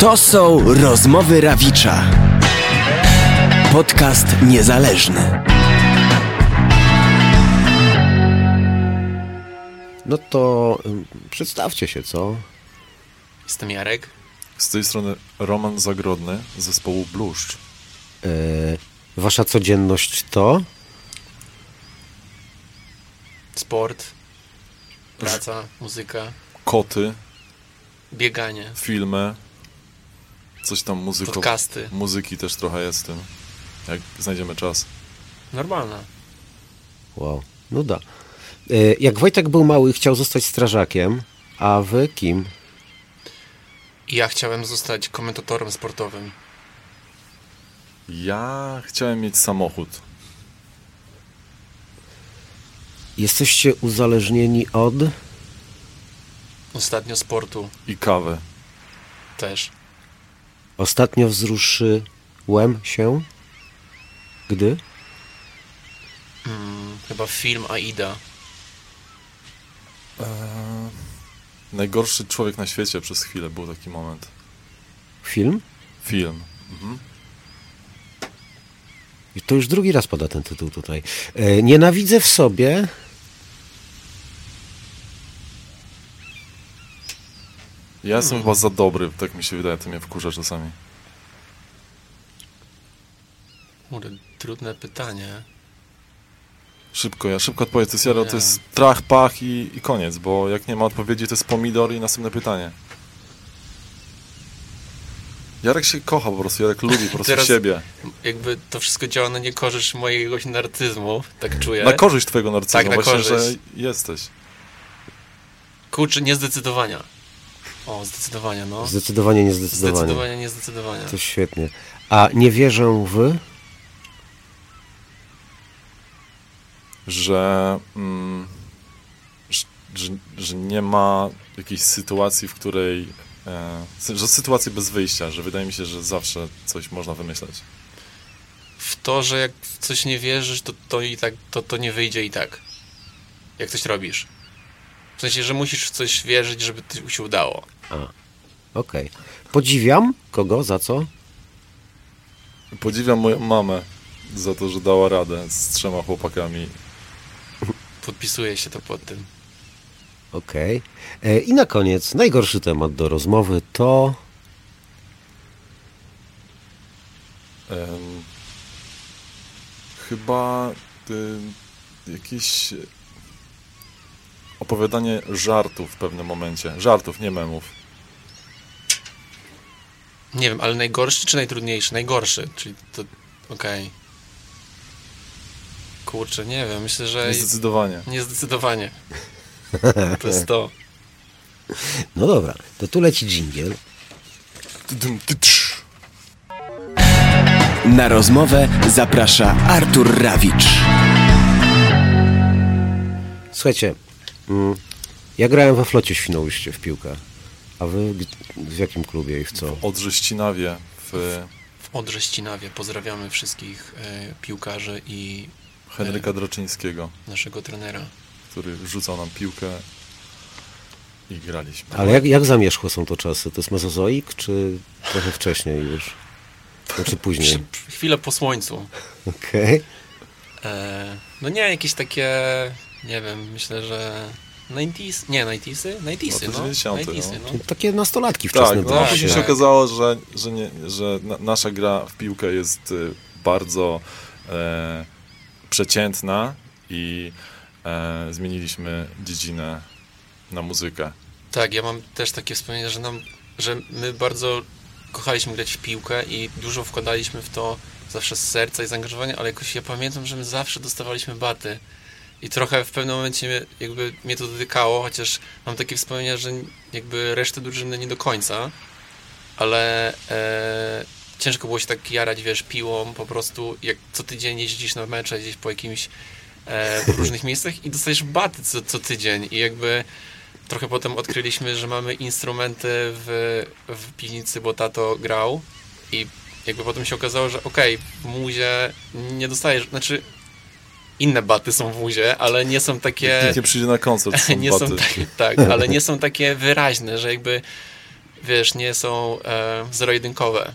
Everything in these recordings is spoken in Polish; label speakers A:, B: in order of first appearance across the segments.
A: To są rozmowy Rawicza. Podcast niezależny.
B: No to ym, przedstawcie się, co?
C: Jestem Jarek.
D: Z tej strony Roman Zagrodny z zespołu Bluszcz.
B: E, wasza codzienność to?
C: Sport, praca, muzyka,
D: Koty,
C: bieganie,
D: filmy, coś tam muzyko...
C: podcasty.
D: Muzyki też trochę jest w tym, jak znajdziemy czas.
C: Normalna.
B: Wow, nuda. E, jak Wojtek był mały, chciał zostać strażakiem, a wy kim?
C: I ja chciałem zostać komentatorem sportowym.
D: Ja chciałem mieć samochód.
B: Jesteście uzależnieni od?
C: Ostatnio sportu
D: I kawę.
C: też.
B: Ostatnio wzruszyłem się? Gdy?
C: Mm, chyba film Aida.
D: Eee, najgorszy człowiek na świecie przez chwilę był taki moment.
B: Film?
D: Film. Mhm.
B: I to już drugi raz pada ten tytuł tutaj. E, nienawidzę w sobie.
D: Ja jestem chyba za dobry, tak mi się wydaje, to mnie wkurza czasami.
C: Kurde, trudne pytanie.
D: Szybko, ja szybko odpowiem, to jest Jaro, to jest trach, pach i, i koniec, bo jak nie ma odpowiedzi, to jest pomidor i następne pytanie. Jarek się kocha po prostu, Jarek lubi po prostu
C: Teraz-
D: siebie.
C: Jakby to wszystko działa na niekorzyść mojego narcyzmu, tak czuję.
D: Na korzyść twojego narcyzmu,
C: Tak, na
D: właśnie,
C: korzyść.
D: że jesteś.
C: Kurczę, niezdecydowania. O, zdecydowania, no.
B: Zdecydowanie niezdecydowanie.
C: Zdecydowanie niezdecydowania.
B: To świetnie. A nie wierzę w...
D: Że, mm, że, że, że nie ma jakiejś sytuacji, w której... E, że sytuacji bez wyjścia, że wydaje mi się, że zawsze coś można wymyśleć.
C: w to, że jak w coś nie wierzysz, to, to i tak, to, to nie wyjdzie i tak. Jak coś robisz. W sensie, że musisz w coś wierzyć, żeby to się udało.
B: Okej. Podziwiam kogo, za co?
D: Podziwiam moją mamę za to, że dała radę z trzema chłopakami.
C: Podpisuję się to pod tym.
B: Okej. E, I na koniec, najgorszy temat do rozmowy to...
D: Em, chyba y, jakieś opowiadanie żartów w pewnym momencie. Żartów, nie memów.
C: Nie wiem, ale najgorszy czy najtrudniejszy? Najgorszy, czyli to... Okej. Kurczę, nie wiem, myślę, że...
D: Zdecydowanie.
C: Niezdecydowanie. To jest to.
B: No dobra, to tu leci dżingiel.
A: Na rozmowę zaprasza Artur Rawicz.
B: Słuchajcie, mm, ja grałem we flocie Świnoujście w piłkę. A wy w jakim klubie i w co?
D: Odrze Ścinawie w
C: W Odrze Ścinawie pozdrawiamy wszystkich e, piłkarzy i
D: Henryka Droczyńskiego,
C: naszego trenera.
D: który rzucał nam piłkę i graliśmy.
B: Ale jak, jak zamierzchłe są to czasy? To jest mezozoik, czy trochę wcześniej już? Znaczy później.
C: Chwilę po słońcu.
B: Okej.
C: E, no nie, jakieś takie, nie wiem, myślę, że 90s, nie 90sy? 90sy,
D: No to
C: no.
D: 90,
C: 90sy,
D: no.
C: no.
B: Takie nastolatki
D: Tak,
B: wczesne
D: no,
B: były.
D: a
C: tak,
D: później się
C: tak.
D: okazało, że, że, nie, że na, nasza gra w piłkę jest y, bardzo e, przeciętna i e, zmieniliśmy dziedzinę na muzykę.
C: Tak, ja mam też takie wspomnienie, że nam, że my bardzo kochaliśmy grać w piłkę i dużo wkładaliśmy w to zawsze z serca i zaangażowania, ale jakoś ja pamiętam, że my zawsze dostawaliśmy baty. I trochę w pewnym momencie jakby mnie to dotykało, chociaż mam takie wspomnienia, że jakby resztę drużyny nie do końca, ale e, ciężko było się tak jarać, wiesz, piłą po prostu, jak co tydzień jeździsz na mecze gdzieś po jakimś e, w różnych miejscach i dostajesz baty co, co tydzień. I jakby trochę potem odkryliśmy, że mamy instrumenty w, w piwnicy, bo tato grał. I jakby potem się okazało, że okej, w muzie nie dostajesz, znaczy inne baty są w muzie, ale nie są takie...
D: Nikt nie przyjdzie na koncert, są
C: nie
D: baty.
C: są takie, tak, ale nie są takie wyraźne, że jakby wiesz, nie są e, zero-jedynkowe.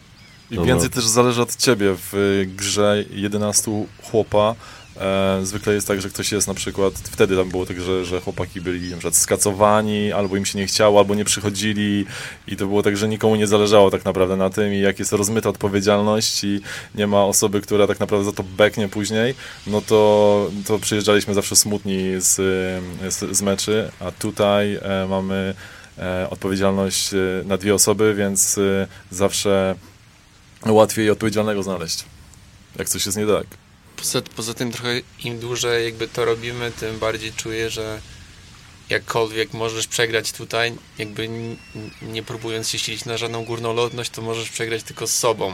D: I więcej też zależy od ciebie. W y, grze 11 chłopa e, zwykle jest tak, że ktoś jest na przykład, wtedy tam było tak, że, że chłopaki byli na przykład skacowani, albo im się nie chciało, albo nie przychodzili i to było tak, że nikomu nie zależało tak naprawdę na tym i jak jest rozmyta odpowiedzialność i nie ma osoby, która tak naprawdę za to beknie później, no to, to przyjeżdżaliśmy zawsze smutni z, z, z meczy, a tutaj e, mamy e, odpowiedzialność e, na dwie osoby, więc e, zawsze łatwiej odpowiedzialnego znaleźć, jak coś jest nie tak.
C: Poza, poza tym trochę im dłużej jakby to robimy, tym bardziej czuję, że jakkolwiek możesz przegrać tutaj, jakby nie próbując się silić na żadną górną lotność, to możesz przegrać tylko z sobą.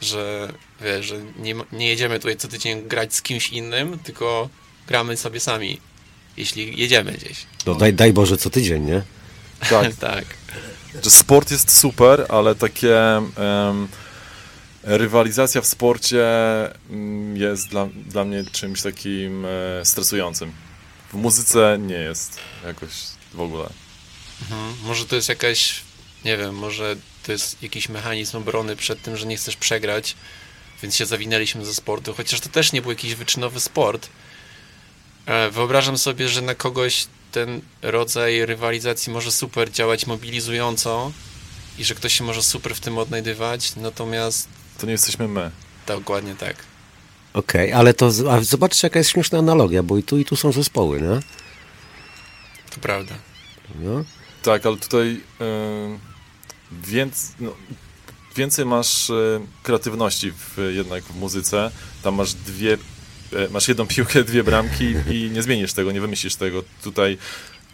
C: Że wiesz, że nie, nie jedziemy tutaj co tydzień grać z kimś innym, tylko gramy sobie sami. Jeśli jedziemy gdzieś.
B: No daj, daj Boże co tydzień, nie?
D: Tak,
C: tak.
D: że sport jest super, ale takie em, rywalizacja w sporcie mm, jest dla, dla mnie czymś takim e, stresującym. W muzyce nie jest jakoś w ogóle.
C: Mhm. Może to jest jakaś, nie wiem, może to jest jakiś mechanizm obrony przed tym, że nie chcesz przegrać, więc się zawinęliśmy ze sportu, chociaż to też nie był jakiś wyczynowy sport. E, Wyobrażam sobie, że na kogoś ten rodzaj rywalizacji może super działać mobilizująco i że ktoś się może super w tym odnajdywać, natomiast
D: To nie jesteśmy my.
C: dokładnie tak.
B: Okej, ale to a zobaczcie jaka jest śmieszna analogia, bo i tu i tu są zespoły, nie?
C: To prawda.
B: No.
D: Tak, ale tutaj em, więc, no, więcej masz e, kreatywności w, jednak w muzyce. Tam masz dwie, e, masz jedną piłkę, dwie bramki i nie zmienisz tego, nie wymyślisz tego. Tutaj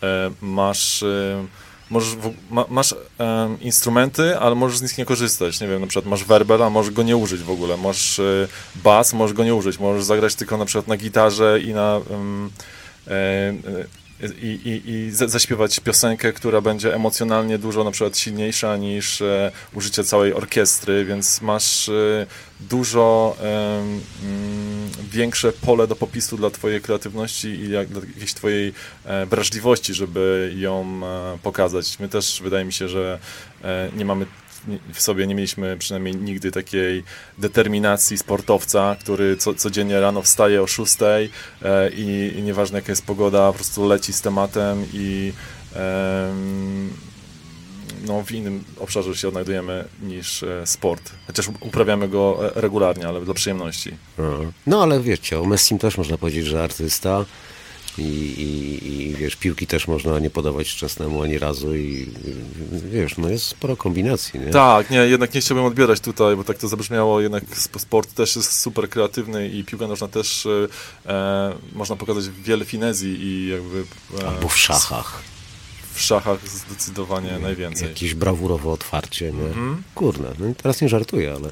D: e, masz, e, możesz, ma, masz instrumenty, ale możesz z nich nie korzystać. Nie wiem, na przykład masz werbel, a możesz go nie użyć w ogóle. Masz e, bas, możesz go nie użyć. Możesz zagrać tylko na przykład na gitarze i na... e, e, i, i, i za- zaśpiewać piosenkę, która będzie emocjonalnie dużo na przykład silniejsza niż e, użycie całej orkiestry, więc masz e, dużo em, mm, większe pole do popisu dla twojej kreatywności i jak, dla jakiejś twojej e, wrażliwości, żeby ją e, pokazać. My też wydaje mi się, że e, nie mamy w sobie nie mieliśmy przynajmniej nigdy takiej determinacji sportowca, który co, codziennie rano wstaje o 6 e, i, i nieważne jaka jest pogoda, po prostu leci z tematem i no, w innym obszarze się odnajdujemy niż e, sport. Chociaż uprawiamy go e, regularnie, ale dla przyjemności.
B: No ale wiecie, o Messim też można powiedzieć, że artysta i, i, i wiesz, piłki też można nie podawać szczęsnemu ani razu i wiesz, no jest sporo kombinacji, nie?
D: Tak, nie, jednak nie chciałbym odbierać tutaj, bo tak to zabrzmiało, jednak sp- sport też jest super kreatywny i piłka nożna też e, e, można pokazać wiele finezji i jakby e,
B: Albo w szachach.
D: w szachach zdecydowanie najwięcej.
B: Jakieś brawurowe otwarcie, nie?
D: Mhm.
B: Kurde, no teraz nie żartuję, ale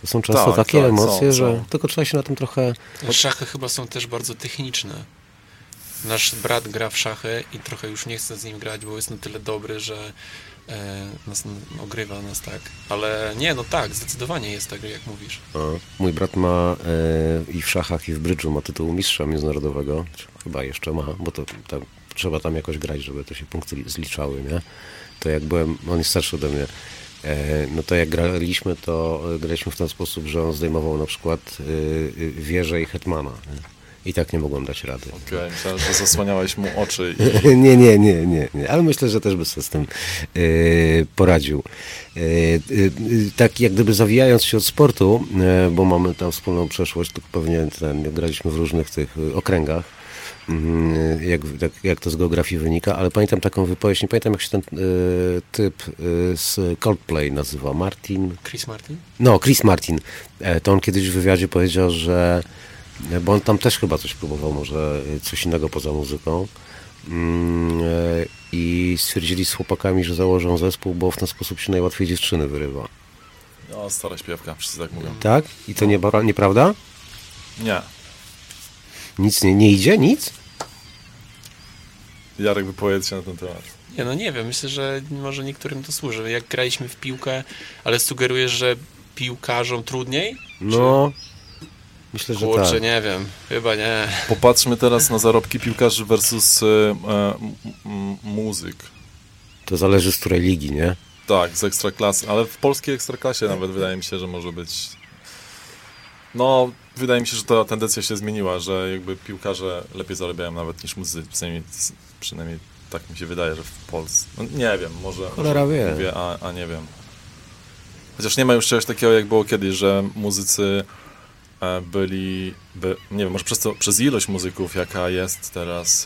B: to są często
D: Tak,
B: takie
D: tak,
B: emocje,
D: są,
B: że
D: są.
B: tylko trzeba się na tym trochę...
C: Szachy chyba są też bardzo techniczne. Nasz brat gra w szachy i trochę już nie chce z nim grać, bo jest na tyle dobry, że e, nas ogrywa nas tak. Ale nie, no tak, zdecydowanie jest tak, jak mówisz.
B: O, mój brat ma e, i w szachach, i w brydżu ma tytuł mistrza międzynarodowego. Chyba jeszcze ma, bo to tam, trzeba tam jakoś grać, żeby to się punkty li- zliczały, nie? To jak byłem, on jest starszy ode mnie, e, no to jak graliśmy, to e, graliśmy w ten sposób, że on zdejmował na przykład e, wieżę i hetmana. Nie? I tak nie mogłem dać rady.
D: Okej, myślałem, że zasłaniałeś mu oczy i
B: Nie, nie, nie, nie, nie, ale myślę, że też by sobie z tym e, poradził. E, e, tak jak gdyby zawijając się od sportu, bo mamy tam wspólną przeszłość, tylko pewnie ten, graliśmy w różnych tych okręgach, mm, jak, jak, jak to z geografii wynika, ale pamiętam taką wypowiedź, nie pamiętam jak się ten e, typ e, z Coldplay nazywa, Martin,
C: Chris Martin?
B: no, Chris Martin. E, To on kiedyś w wywiadzie powiedział, że. Bo on tam też chyba coś próbował, może e, coś innego poza muzyką. Mm, e, I stwierdzili z chłopakami, że założą zespół, bo w ten sposób się najłatwiej dziewczyny wyrywa.
D: o, stara śpiewka, wszyscy tak mówią.
B: Tak? I to nie, nieprawda?
D: Nie,
B: Nic nie, nie idzie? Nic?
D: Jarek wypowiedz się na ten temat.
C: Nie, no nie wiem, myślę, że może niektórym to służy. Jak graliśmy w piłkę, ale sugerujesz, że piłkarzom trudniej?
B: No. Myślę, że
C: Kurczę,
B: tak.
C: nie wiem, chyba nie.
D: Popatrzmy teraz na zarobki piłkarzy versus e, e, m- m- muzyk.
B: To zależy z której ligi, nie?
D: Tak, z ekstraklasy, ale w polskiej ekstraklasie nawet wydaje mi się, że może być. No, wydaje mi się, że ta tendencja się zmieniła, że jakby piłkarze lepiej zarabiają nawet niż muzycy. Przynajmniej, przynajmniej tak mi się wydaje, że w Polsce. No, nie wiem, może.
B: Cholera wie.
D: Mówię, a, a nie wiem. Chociaż nie ma już czegoś takiego, jak było kiedyś, że muzycy byli, by, nie wiem, może przez, to, przez ilość muzyków, jaka jest teraz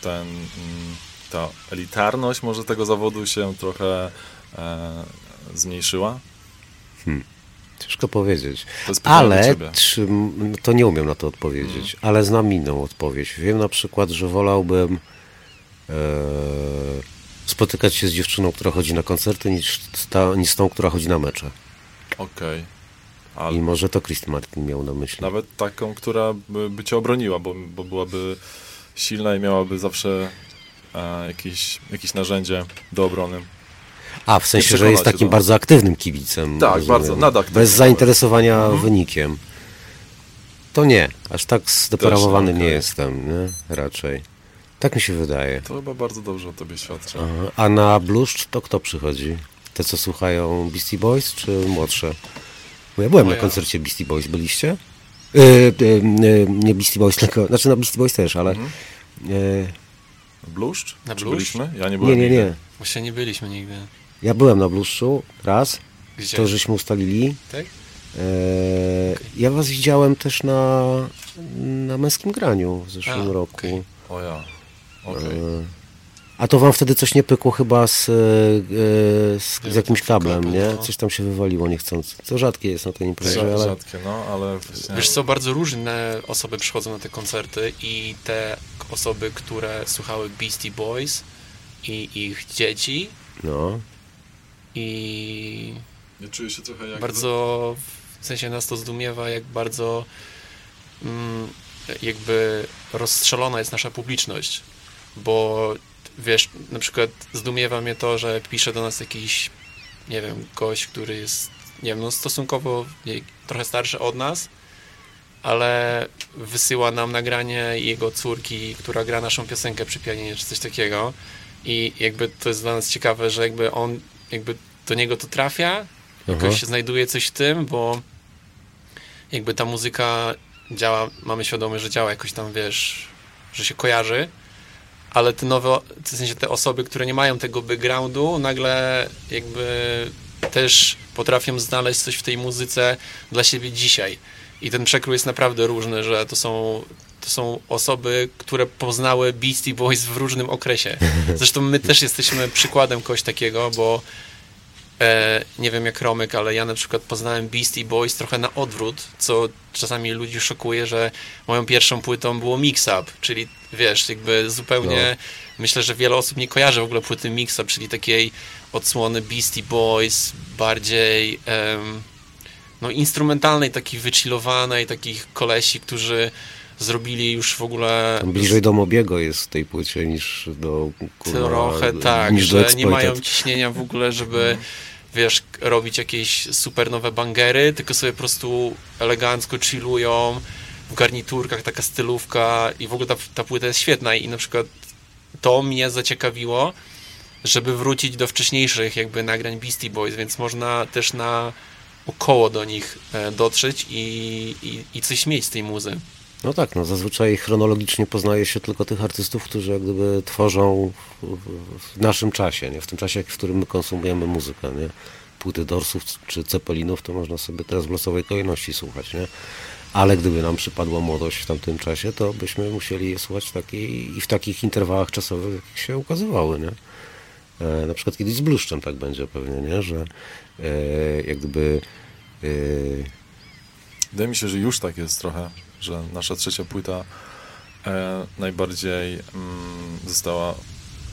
D: ten, mm, ta elitarność może tego zawodu się trochę e, zmniejszyła.
B: Ciężko powiedzieć.
D: To
B: Ale czy, to nie umiem na to odpowiedzieć, ale znam inną odpowiedź. Wiem na przykład, że wolałbym e, spotykać się z dziewczyną, która chodzi na koncerty, niż, ta, niż z tą, która chodzi na mecze.
D: Okej. Ale
B: I może to Chris Martin miał na myśli.
D: nawet taką, która by, by cię obroniła, bo, bo byłaby silna i miałaby zawsze e, jakieś, jakieś narzędzie do obrony.
B: A, w sensie, że jest takim
D: to.
B: bardzo aktywnym kibicem.
D: Tak,
B: rozumiem.
D: bardzo, nadaktywnym
B: Bez zainteresowania
D: Mhm.
B: wynikiem. To nie, aż tak zdeprawowany nie
D: okej.
B: jestem, nie? Raczej. Tak mi się wydaje.
D: To chyba bardzo dobrze o tobie świadczy.
B: Aha. A na bluszcz to kto przychodzi? Te, co słuchają Beastie Boys, czy młodsze? Bo ja byłem
C: No
B: na
C: ja.
B: koncercie Beastie Boys, byliście? E, e, e, nie Beastie Boys, tylko... Znaczy na Beastie Boys też, ale...
D: Mhm.
B: E,
D: Bluszcz?
C: Na
D: Czy
C: bluszcz?
D: byliśmy? Ja nie
B: nie,
D: byłem
B: nie,
D: nigdy.
B: nie.
C: Właśnie nie byliśmy nigdy.
B: Ja byłem na bluszczu raz,
C: Gdzie?
B: to żeśmy ustalili.
C: Tak?
B: E, ja was widziałem też na, na męskim graniu w zeszłym
C: A,
B: roku.
C: okej.
D: O ja. Okej.
B: E, A to wam wtedy coś nie pykło chyba z, e, z, z jakimś kablem,
C: kabel,
B: nie?
C: no.
B: Coś tam się wywaliło niechcący. To rzadkie jest na tej imprezie,
D: Rza-
B: ale...
D: Rzadkie, no, ale właśnie...
C: Wiesz co, bardzo różne osoby przychodzą na te koncerty i te osoby, które słuchały Beastie Boys i ich dzieci
B: No.
C: i
D: Nie czuję się trochę jak...
C: bardzo, w sensie nas to zdumiewa, jak bardzo mm, jakby rozstrzelona jest nasza publiczność, bo wiesz, na przykład zdumiewa mnie to, że pisze do nas jakiś, nie wiem, gość, który jest, nie wiem, no stosunkowo nie, trochę starszy od nas, ale wysyła nam nagranie jego córki, która gra naszą piosenkę przy pianinie, czy coś takiego i jakby to jest dla nas ciekawe, że jakby on, jakby do niego to trafia, jakoś
B: Aha.
C: się znajduje coś w tym, bo jakby ta muzyka działa, mamy świadomość, że działa jakoś tam, wiesz, że się kojarzy, ale te nowe, w sensie te osoby, które nie mają tego backgroundu, nagle jakby też potrafią znaleźć coś w tej muzyce dla siebie dzisiaj. I ten przekrój jest naprawdę różny, że to są, to są osoby, które poznały Beastie Boys w różnym okresie. Zresztą my też jesteśmy przykładem kogoś takiego, bo e, nie wiem jak Romek, ale ja na przykład poznałem Beastie Boys trochę na odwrót, co czasami ludzi szokuje, że moją pierwszą płytą było Mix Up, czyli wiesz, jakby zupełnie myślę, że wiele osób nie kojarzy w ogóle płyty Mix Up, czyli takiej odsłony Beastie Boys, bardziej em, no instrumentalnej, takiej wychillowanej, takich kolesi, którzy zrobili już w ogóle
B: Tam bliżej do Mobiego jest w tej płycie niż do... kurwa,
C: Trochę tak,
B: niż do
C: że nie mają ciśnienia w ogóle, żeby wiesz, robić jakieś super nowe bangery, tylko sobie po prostu elegancko chillują w garniturkach, taka stylówka i w ogóle ta, ta płyta jest świetna i na przykład to mnie zaciekawiło, żeby wrócić do wcześniejszych jakby nagrań Beastie Boys, więc można też na około do nich e, dotrzeć i, i, i coś mieć z tej muzy.
B: No tak, no zazwyczaj chronologicznie poznaje się tylko tych artystów, którzy jak gdyby tworzą w, naszym czasie, nie? w tym czasie, w którym my konsumujemy muzykę. Nie? Płyty Dorsów czy Cepelinów to można sobie teraz w losowej kolejności słuchać. Nie? Ale gdyby nam przypadła młodość w tamtym czasie, to byśmy musieli je słuchać takiej, i w takich interwałach czasowych, jak się ukazywały. Nie? E, na przykład kiedyś z Bluszczem tak będzie pewnie, nie? że e, jak gdyby e,
D: Wydaje mi się, że już tak jest trochę, że nasza trzecia płyta e, najbardziej mm, została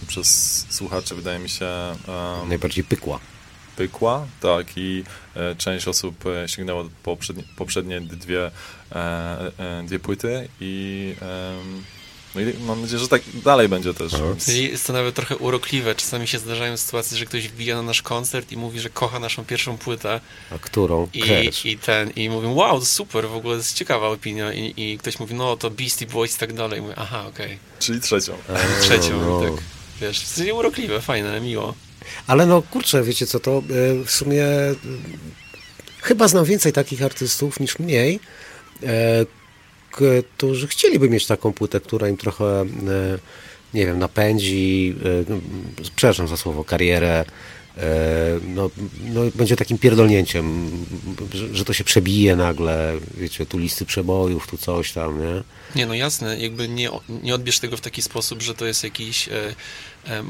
D: przez słuchaczy, wydaje mi się, e,
B: najbardziej pykła.
D: pykła, tak, i e, część osób e, sięgnęła po poprzednie, poprzednie dwie, e, e, dwie płyty i, no i mam nadzieję, że tak dalej będzie też. Więc,
C: Jest to nawet trochę urokliwe. Czasami się zdarzają sytuacje, że ktoś wbija na nasz koncert i mówi, że kocha naszą pierwszą płytę
B: A którą?
C: i, i ten, i mówią, wow, to super, w ogóle jest ciekawa opinia i, i ktoś mówi, no to Beastie Boys i tak dalej. I mówię, aha, okej.
D: czyli trzecią.
C: Trzecią,
B: no.
C: tak, wiesz, w sensie urokliwe, fajne, miło.
B: Ale no kurczę, wiecie co, to e, w sumie e, chyba znam więcej takich artystów niż mniej, e, którzy chcieliby mieć taką płytę, która im trochę, e, nie wiem, napędzi, e, no, przepraszam za słowo, karierę, e, no, no, będzie takim pierdolnięciem, że, to się przebije nagle, wiecie, tu listy przebojów, tu coś tam, nie?
C: Nie, no jasne, jakby nie, nie odbierz tego w taki sposób, że to jest jakiś e, e,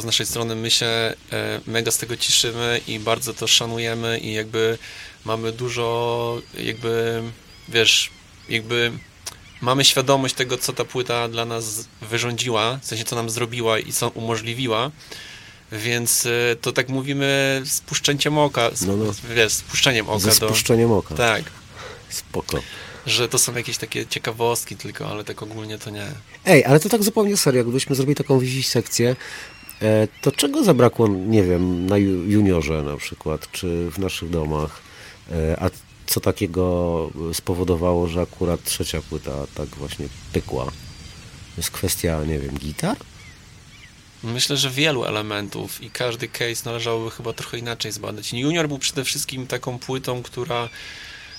C: z naszej strony. My się e, mega z tego cieszymy i bardzo to szanujemy i jakby mamy dużo, jakby, wiesz, jakby mamy świadomość tego, co ta płyta dla nas wyrządziła, w sensie co nam zrobiła i co umożliwiła. Więc e, to tak mówimy z puszczęciem oka, z,
B: No, no.
C: wiesz, z puszczeniem oka
B: Ze
C: do...
B: spuszczeniem oka.
C: Tak,
B: Spoko.
C: że to są jakieś takie ciekawostki tylko, ale tak ogólnie to nie.
B: Ej, ale to tak zupełnie serio, jakbyśmy zrobili taką sekcję, e, to czego zabrakło, nie wiem, na ju- juniorze na przykład, czy w naszych domach, E, a co takiego spowodowało, że akurat trzecia płyta tak właśnie pykła? Jest kwestia, nie wiem, gitar?
C: Myślę, że wielu elementów i każdy case należałoby chyba trochę inaczej zbadać. Junior był przede wszystkim taką płytą, która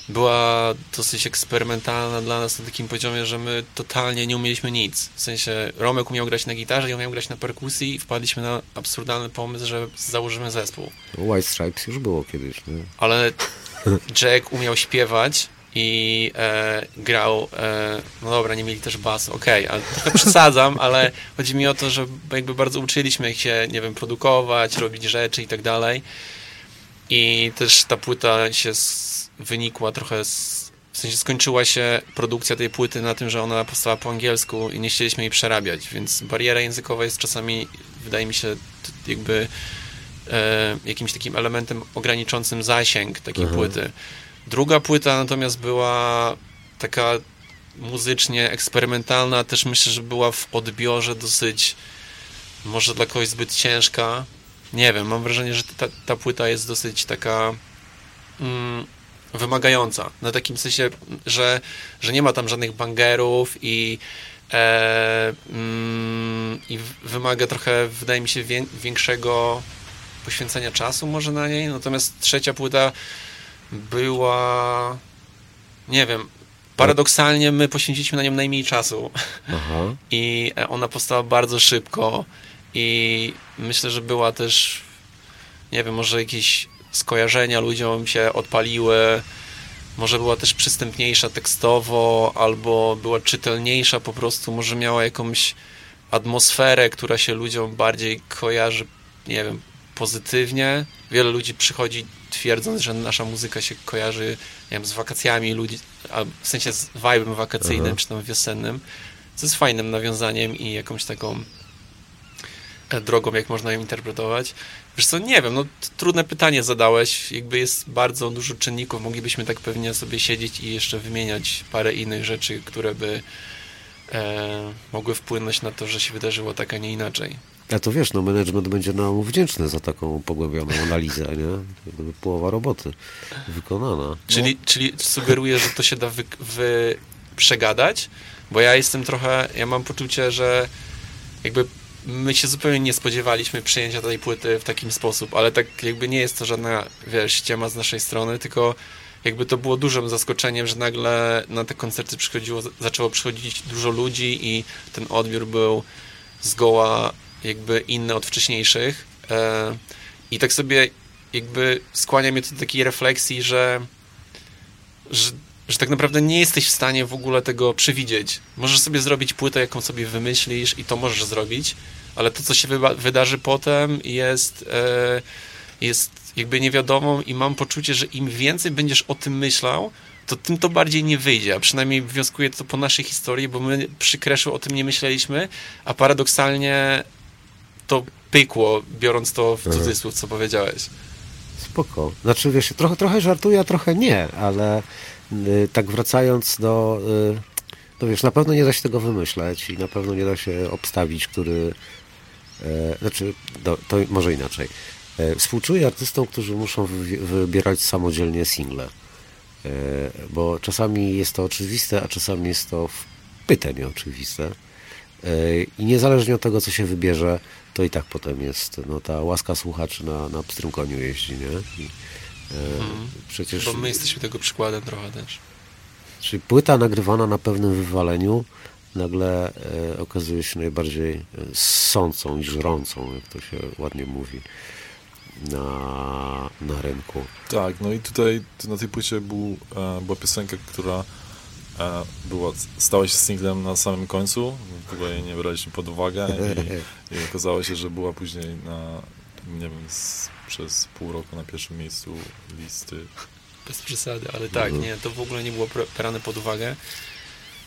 C: była dosyć eksperymentalna dla nas na takim poziomie, że my totalnie nie umieliśmy nic. W sensie Romek umiał grać na gitarze, ja umiał grać na perkusji i wpadliśmy na absurdalny pomysł, że założymy zespół.
B: White Stripes już było kiedyś, nie?
C: Ale Jack umiał śpiewać i e, grał, e, no dobra, nie mieli też basu, okej, ale trochę przesadzam, ale chodzi mi o to, że jakby bardzo uczyliśmy się, nie wiem, produkować, robić rzeczy i tak dalej. I też ta płyta się s- wynikła trochę z, w sensie skończyła się produkcja tej płyty na tym, że ona powstała po angielsku i nie chcieliśmy jej przerabiać, więc bariera językowa jest czasami, wydaje mi się, jakby jakimś takim elementem ograniczącym zasięg takiej
B: Mhm.
C: płyty. Druga płyta natomiast była taka muzycznie eksperymentalna, też myślę, że była w odbiorze dosyć może dla kogoś zbyt ciężka. Nie wiem, mam wrażenie, że ta, ta płyta jest dosyć taka mm, wymagająca. Na takim sensie, że, że nie ma tam żadnych bangerów i e, mm, i wymaga trochę, wydaje mi się, wię, większego poświęcenia czasu może na niej. Natomiast trzecia płyta była nie wiem, paradoksalnie my poświęciliśmy na nią najmniej czasu
B: Aha.
C: i ona powstała bardzo szybko i myślę, że była też nie wiem, może jakieś skojarzenia ludziom się odpaliły może była też przystępniejsza tekstowo albo była czytelniejsza po prostu, może miała jakąś atmosferę, która się ludziom bardziej kojarzy, nie wiem, pozytywnie. Wiele ludzi przychodzi twierdząc, że nasza muzyka się kojarzy nie wiem, z wakacjami ludzi, a w sensie z vibe'em wakacyjnym
B: Aha.
C: czy tam wiosennym, co jest fajnym nawiązaniem i jakąś taką e, drogą, jak można ją interpretować. Wiesz co, nie wiem, no trudne pytanie zadałeś, jakby jest bardzo dużo czynników, moglibyśmy tak pewnie sobie siedzieć i jeszcze wymieniać parę innych rzeczy, które by e, mogły wpłynąć na to, że się wydarzyło tak, a nie inaczej.
B: A to wiesz, no management będzie nam wdzięczny za taką pogłębioną analizę, nie? Połowa roboty wykonana.
C: Czyli, czyli sugeruję, że to się da wy, wy przegadać, bo ja jestem trochę, ja mam poczucie, że jakby my się zupełnie nie spodziewaliśmy przyjęcia tej płyty w takim sposób, ale tak jakby nie jest to żadna, wiesz, ściema z naszej strony, tylko jakby to było dużym zaskoczeniem, że nagle na te koncerty przychodziło, zaczęło przychodzić dużo ludzi i ten odbiór był zgoła jakby inny od wcześniejszych. E, I tak sobie jakby skłania mnie do takiej refleksji, że, że, że tak naprawdę nie jesteś w stanie w ogóle tego przewidzieć. Możesz sobie zrobić płytę, jaką sobie wymyślisz i to możesz zrobić, ale to, co się wydarzy potem jest, e, jest jakby niewiadomą i mam poczucie, że im więcej będziesz o tym myślał, to tym to bardziej nie wyjdzie, a przynajmniej wnioskuję to po naszej historii, bo my przy Kreszu o tym nie myśleliśmy, a paradoksalnie to pykło, biorąc to w
B: Aha.
C: cudzysłów, co powiedziałeś.
B: Spoko. Znaczy, wiesz, trochę, trochę żartuję, a trochę nie, ale y, tak wracając do... Y, no wiesz, na pewno nie da się tego wymyśleć i na pewno nie da się obstawić, który... E, znaczy, do, to może inaczej. E, współczuję artystom, którzy muszą wy, wybierać samodzielnie single. E, bo czasami jest to oczywiste, a czasami jest to w pytań oczywiste. E, I niezależnie od tego, co się wybierze, to i tak potem jest, no ta łaska słuchaczy na, na pstrym koniu jeździ, nie? I, e,
C: Mhm.
B: Przecież
C: Bo my jesteśmy tego przykładem trochę też.
B: Czyli płyta nagrywana na pewnym wywaleniu nagle e, okazuje się najbardziej e, sącą i żrącą, jak to się ładnie mówi, na, na rynku.
D: Tak, no i tutaj na tej płycie był, e, była piosenka, która e, była, stała się singlem na samym końcu. W ogóle jej nie braliśmy pod uwagę i, i okazało się, że była później na, nie wiem, z, przez pół roku na pierwszym miejscu listy.
C: Bez przesady, ale tak,
B: Mhm.
C: nie, to w ogóle nie było bra- brane pod uwagę.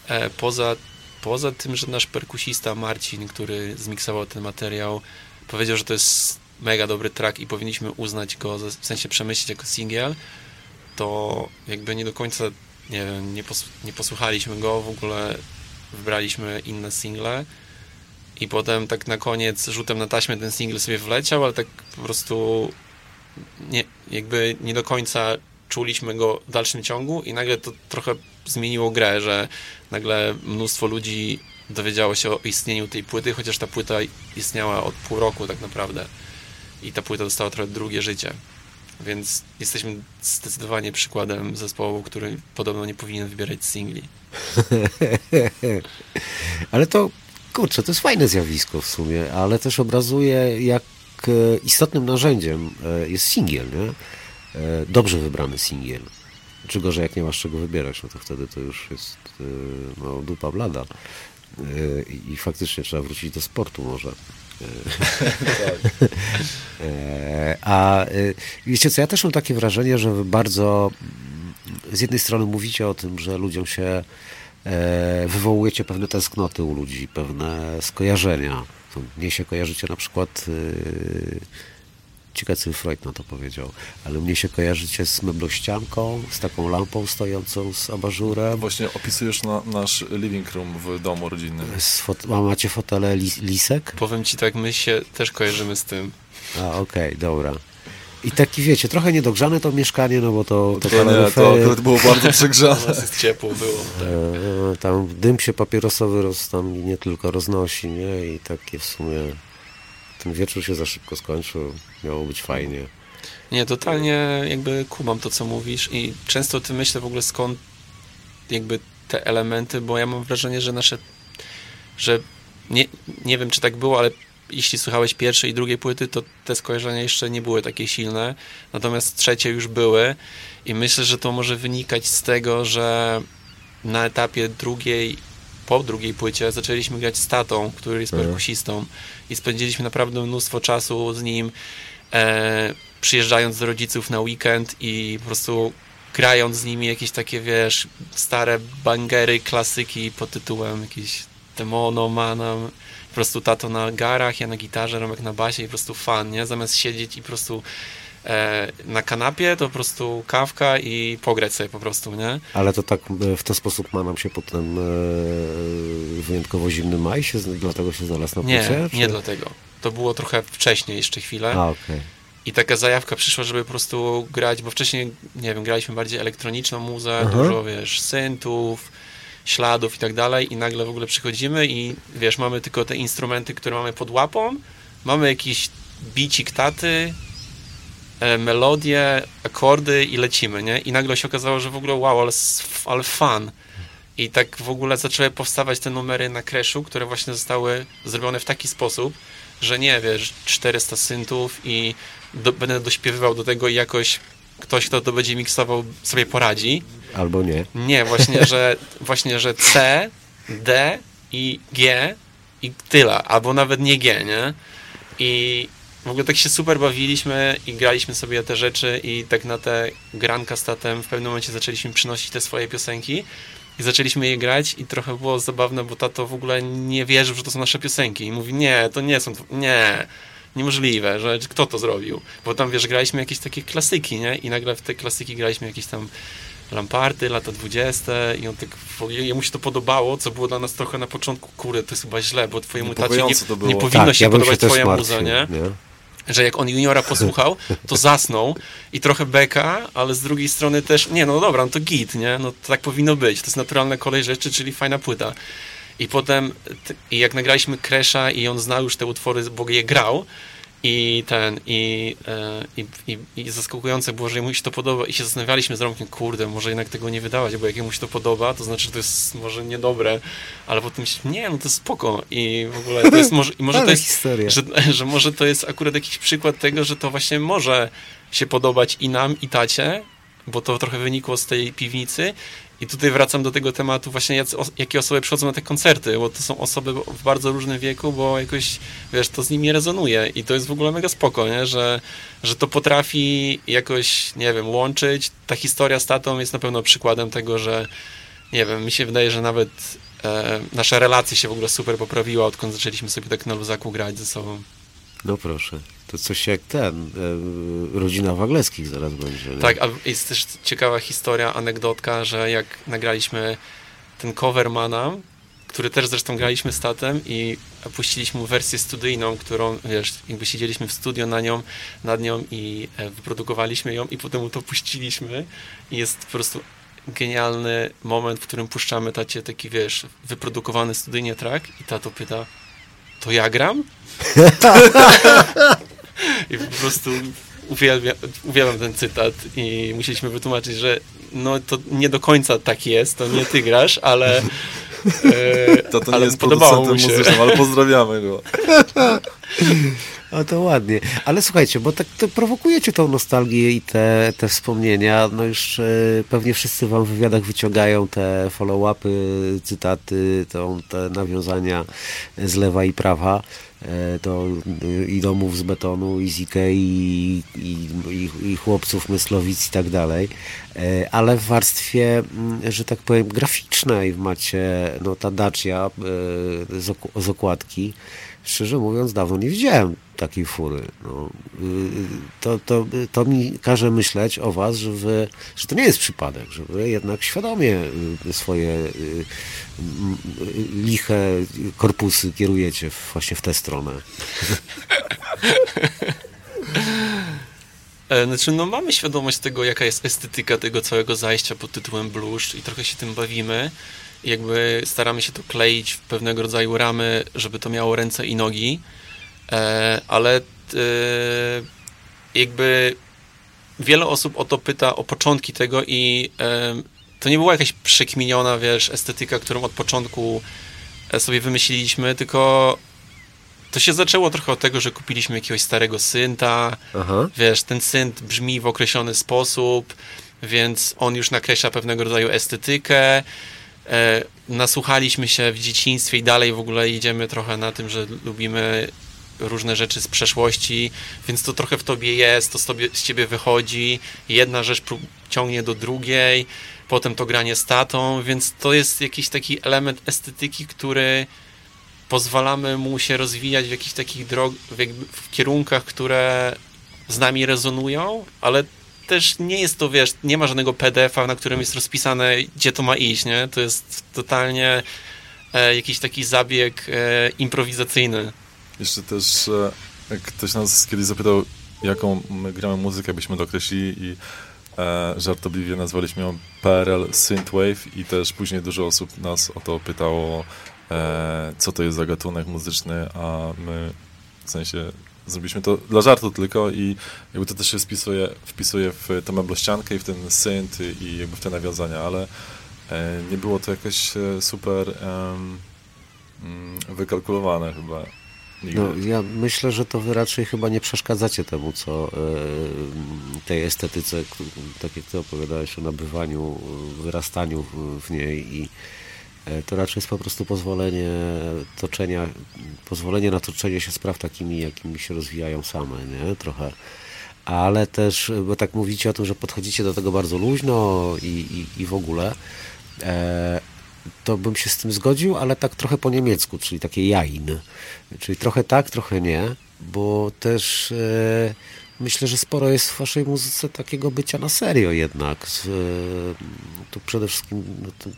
C: E, poza, poza tym, że nasz perkusista Marcin, który zmiksował ten materiał, powiedział, że to jest mega dobry track i powinniśmy uznać go, w sensie przemyśleć jako singiel, to jakby nie do końca, nie nie, nie posłuchaliśmy go, w ogóle wybraliśmy inne single i potem tak na koniec rzutem na taśmę ten single sobie wleciał, ale tak po prostu nie, jakby nie do końca czuliśmy go w dalszym ciągu i nagle to trochę zmieniło grę, że nagle mnóstwo ludzi dowiedziało się o istnieniu tej płyty, chociaż ta płyta istniała od pół roku tak naprawdę i ta płyta dostała trochę drugie życie. Więc jesteśmy zdecydowanie przykładem zespołu, który podobno nie powinien wybierać singli.
B: Ale to, kurczę, to jest fajne zjawisko w sumie, ale też obrazuje, jak e, istotnym narzędziem e, jest singiel, nie? E, Dobrze wybrany singiel. Czy gorzej, jak nie masz czego wybierać, no to wtedy to już jest no, dupa blada. I faktycznie trzeba wrócić do sportu może. E, A e, wiecie co, ja też mam takie wrażenie, że bardzo mm, z jednej strony mówicie o tym, że ludziom się e, wywołujecie pewne tęsknoty u ludzi, pewne skojarzenia. To Mnie się kojarzycie na przykład e, ciekawe co Freud na to powiedział, ale mnie się kojarzycie z meblościanką, z taką lampą stojącą z abażurem.
D: Właśnie opisujesz na, nasz living room w domu rodzinnym.
B: Fot- a macie fotele lis- lisek?
C: Powiem ci tak, my się też kojarzymy z tym.
B: A, okej, dobra. I taki, wiecie, trochę niedogrzane to mieszkanie, no bo to, to,
D: To, nie, to akurat było bardzo
C: U
D: przegrzane.
C: nas jest ciepło było.
B: e, tam dym się papierosowy roz, tam nie tylko roznosi, nie? I takie w sumie ten wieczór się za szybko skończył, miało być fajnie.
C: Nie, totalnie jakby kumam to, co mówisz i często ty myślę w ogóle skąd jakby te elementy, bo ja mam wrażenie, że nasze, że nie, nie wiem, czy tak było, ale jeśli słuchałeś pierwszej i drugiej płyty, to te skojarzenia jeszcze nie były takie silne, natomiast trzecie już były i myślę, że to może wynikać z tego, że na etapie drugiej, po drugiej płycie zaczęliśmy grać z tatą, który jest
B: Mhm.
C: perkusistą i spędziliśmy naprawdę mnóstwo czasu z nim e, przyjeżdżając do rodziców na weekend i po prostu grając z nimi jakieś takie, wiesz, stare bangery, klasyki pod tytułem jakiś Demono, Manam, po prostu tato na garach, ja na gitarze, Romek na basie i po prostu fan, nie? Zamiast siedzieć i po prostu na kanapie, to po prostu kawka i pograć sobie po prostu, nie?
B: Ale to tak e, w ten sposób ma nam się potem e, wyjątkowo zimny maj, się, dlatego się znalazł na
C: Nie,
B: płycie?
C: nie
B: czy-
C: dlatego. To było trochę wcześniej jeszcze chwilę.
B: A, okej.
C: I taka zajawka przyszła, żeby po prostu grać, bo wcześniej, nie wiem, graliśmy bardziej elektroniczną muzę,
B: Aha.
C: dużo, wiesz, syntów, śladów i tak dalej i nagle w ogóle przychodzimy i, wiesz, mamy tylko te instrumenty, które mamy pod łapą, mamy jakiś bicik taty, e, melodię, akordy i lecimy, nie? I nagle się okazało, że w ogóle wow, ale, ale fan. I tak w ogóle zaczęły powstawać te numery na Crashu, które właśnie zostały zrobione w taki sposób, że nie, wiesz, 400 syntów i do, będę dośpiewywał do tego i jakoś ktoś, kto to będzie miksował, sobie poradzi.
B: Albo nie.
C: Nie, właśnie, że właśnie, że C, D i G i tyle, albo nawet nie G, nie? I w ogóle tak się super bawiliśmy i graliśmy sobie te rzeczy i tak na te granka z tatem w pewnym momencie zaczęliśmy przynosić te swoje piosenki i zaczęliśmy je grać i trochę było zabawne, bo tato w ogóle nie wierzył, że to są nasze piosenki i mówi, nie, to nie są, nie, niemożliwe, że kto to zrobił, bo tam, wiesz, graliśmy jakieś takie klasyki, nie? I nagle w te klasyki graliśmy jakieś tam Lamparty, lata 20 i on tak, jemu się to podobało, co było dla nas trochę na początku, kurde, to jest chyba źle, bo twojemu tacie nie, nie powinno
B: tak,
C: się
B: ja
C: podobać twoja muza, nie?
B: nie?
C: Że jak on juniora posłuchał, to zasnął i trochę beka, ale z drugiej strony też, nie no dobra, no to git, nie? No tak powinno być, to jest naturalna kolej rzeczy, czyli fajna płyta. I potem, i jak nagraliśmy Crash'a i on znał już te utwory, bo je grał, i ten, i, e, i, i, i zaskakujące było, że mu się to podoba i się zastanawialiśmy z Romkiem, kurde, może jednak tego nie wydawać, bo jak mu się to podoba, to znaczy, że to jest może niedobre, ale potem myślę, nie, no to jest spoko i w ogóle to jest może, i może to jest,
B: historia.
C: że, że może to jest akurat jakiś przykład tego, że to właśnie może się podobać i nam, i tacie, bo to trochę wynikło z tej piwnicy. I tutaj wracam do tego tematu właśnie, os- jakie osoby przychodzą na te koncerty, bo to są osoby w bardzo różnym wieku, bo jakoś, wiesz, to z nimi rezonuje i to jest w ogóle mega spoko, nie? Że, że to potrafi jakoś, nie wiem, łączyć. Ta historia z tatą jest na pewno przykładem tego, że nie wiem, mi się wydaje, że nawet e, nasza relacja się w ogóle super poprawiła, odkąd zaczęliśmy sobie tak na luzaku grać ze sobą.
B: No proszę. To coś jak ten, e, rodzina Wagleskich zaraz będzie. nie?
C: Tak, a jest też ciekawa historia, anegdotka, że jak nagraliśmy ten cover Mana, który też zresztą graliśmy z tatem i puściliśmy wersję studyjną, którą, wiesz, jakby siedzieliśmy w studio na nią, nad nią i e, wyprodukowaliśmy ją i potem to puściliśmy i jest po prostu genialny moment, w którym puszczamy tacie taki, wiesz, wyprodukowany studyjnie track i tato pyta, to ja gram? I po prostu uwielbia, uwielbiam ten cytat i musieliśmy wytłumaczyć, że no to nie do końca tak jest, to nie ty grasz, ale, e,
D: To, to nie
C: ale
D: jest
C: podobało
D: producentem
C: mu się.
D: muzycznym, ale pozdrawiamy go.
B: O, to ładnie. Ale słuchajcie, bo tak to prowokujecie tą nostalgię i te, te wspomnienia. No już e, pewnie wszyscy wam w wywiadach wyciągają te follow-upy, cytaty, tą, te nawiązania z lewa i prawa. E, to y, i domów z betonu, i z Ikei, i, i, i, chłopców Myslowic i tak dalej. E, ale w warstwie, mm, że tak powiem, graficznej macie no, ta Dacia e, z okładki. Szczerze mówiąc, dawno nie widziałem takiej fury. No, to, to, to mi każe myśleć o was, że, wy, że to nie jest przypadek, że wy jednak świadomie y, swoje y, liche korpusy kierujecie właśnie w tę stronę.
C: E, Znaczy, no mamy świadomość tego, jaka jest estetyka tego całego zajścia pod tytułem blues i trochę się tym bawimy. Jakby staramy się to kleić w pewnego rodzaju ramy, żeby to miało ręce i nogi, e, ale e, jakby wiele osób o to pyta, o początki tego i e, to nie była jakaś przekminiona, wiesz, estetyka, którą od początku sobie wymyśliliśmy, tylko to się zaczęło trochę od tego, że kupiliśmy jakiegoś starego synta,
B: Aha.
C: wiesz, ten synt brzmi w określony sposób, więc on już nakreśla pewnego rodzaju estetykę. E, nasłuchaliśmy się w dzieciństwie i dalej w ogóle idziemy trochę na tym, że lubimy różne rzeczy z przeszłości, więc to trochę w tobie jest, to z, tobie, z ciebie wychodzi, jedna rzecz ciągnie do drugiej, potem to granie z tatą, więc to jest jakiś taki element estetyki, który pozwalamy mu się rozwijać w jakichś takich drog, w, w kierunkach, które z nami rezonują, ale też nie jest to, wiesz, nie ma żadnego PDF-a, na którym jest rozpisane, gdzie to ma iść, nie? To jest totalnie e, jakiś taki zabieg e, improwizacyjny.
D: Jeszcze też e, ktoś nas kiedyś zapytał, jaką my gramy muzykę, byśmy dokreślili i e, żartobliwie nazwaliśmy ją PRL Synthwave i też później dużo osób nas o to pytało, e, co to jest za gatunek muzyczny, a my w sensie zrobiliśmy to dla żartu tylko i jakby to też się wpisuje, wpisuje w tę meblościankę i w ten synth i jakby w te nawiązania, ale e, nie było to jakoś e, super mm, wykalkulowane chyba.
B: No, ja myślę, że to wy raczej chyba nie przeszkadzacie temu, co e, tej estetyce, tak jak ty opowiadałeś o nabywaniu, wyrastaniu w, w niej i to raczej jest po prostu pozwolenie toczenia, pozwolenie na toczenie się spraw takimi, jakimi się rozwijają same, nie? Trochę. Ale też, bo tak mówicie o tym, że podchodzicie do tego bardzo luźno i, i, i w ogóle, e, to bym się z tym zgodził, ale tak trochę po niemiecku, czyli takie jain. Czyli trochę tak, trochę nie, bo też e, myślę, że sporo jest w waszej muzyce takiego bycia na serio jednak. E, tu przede wszystkim no, to,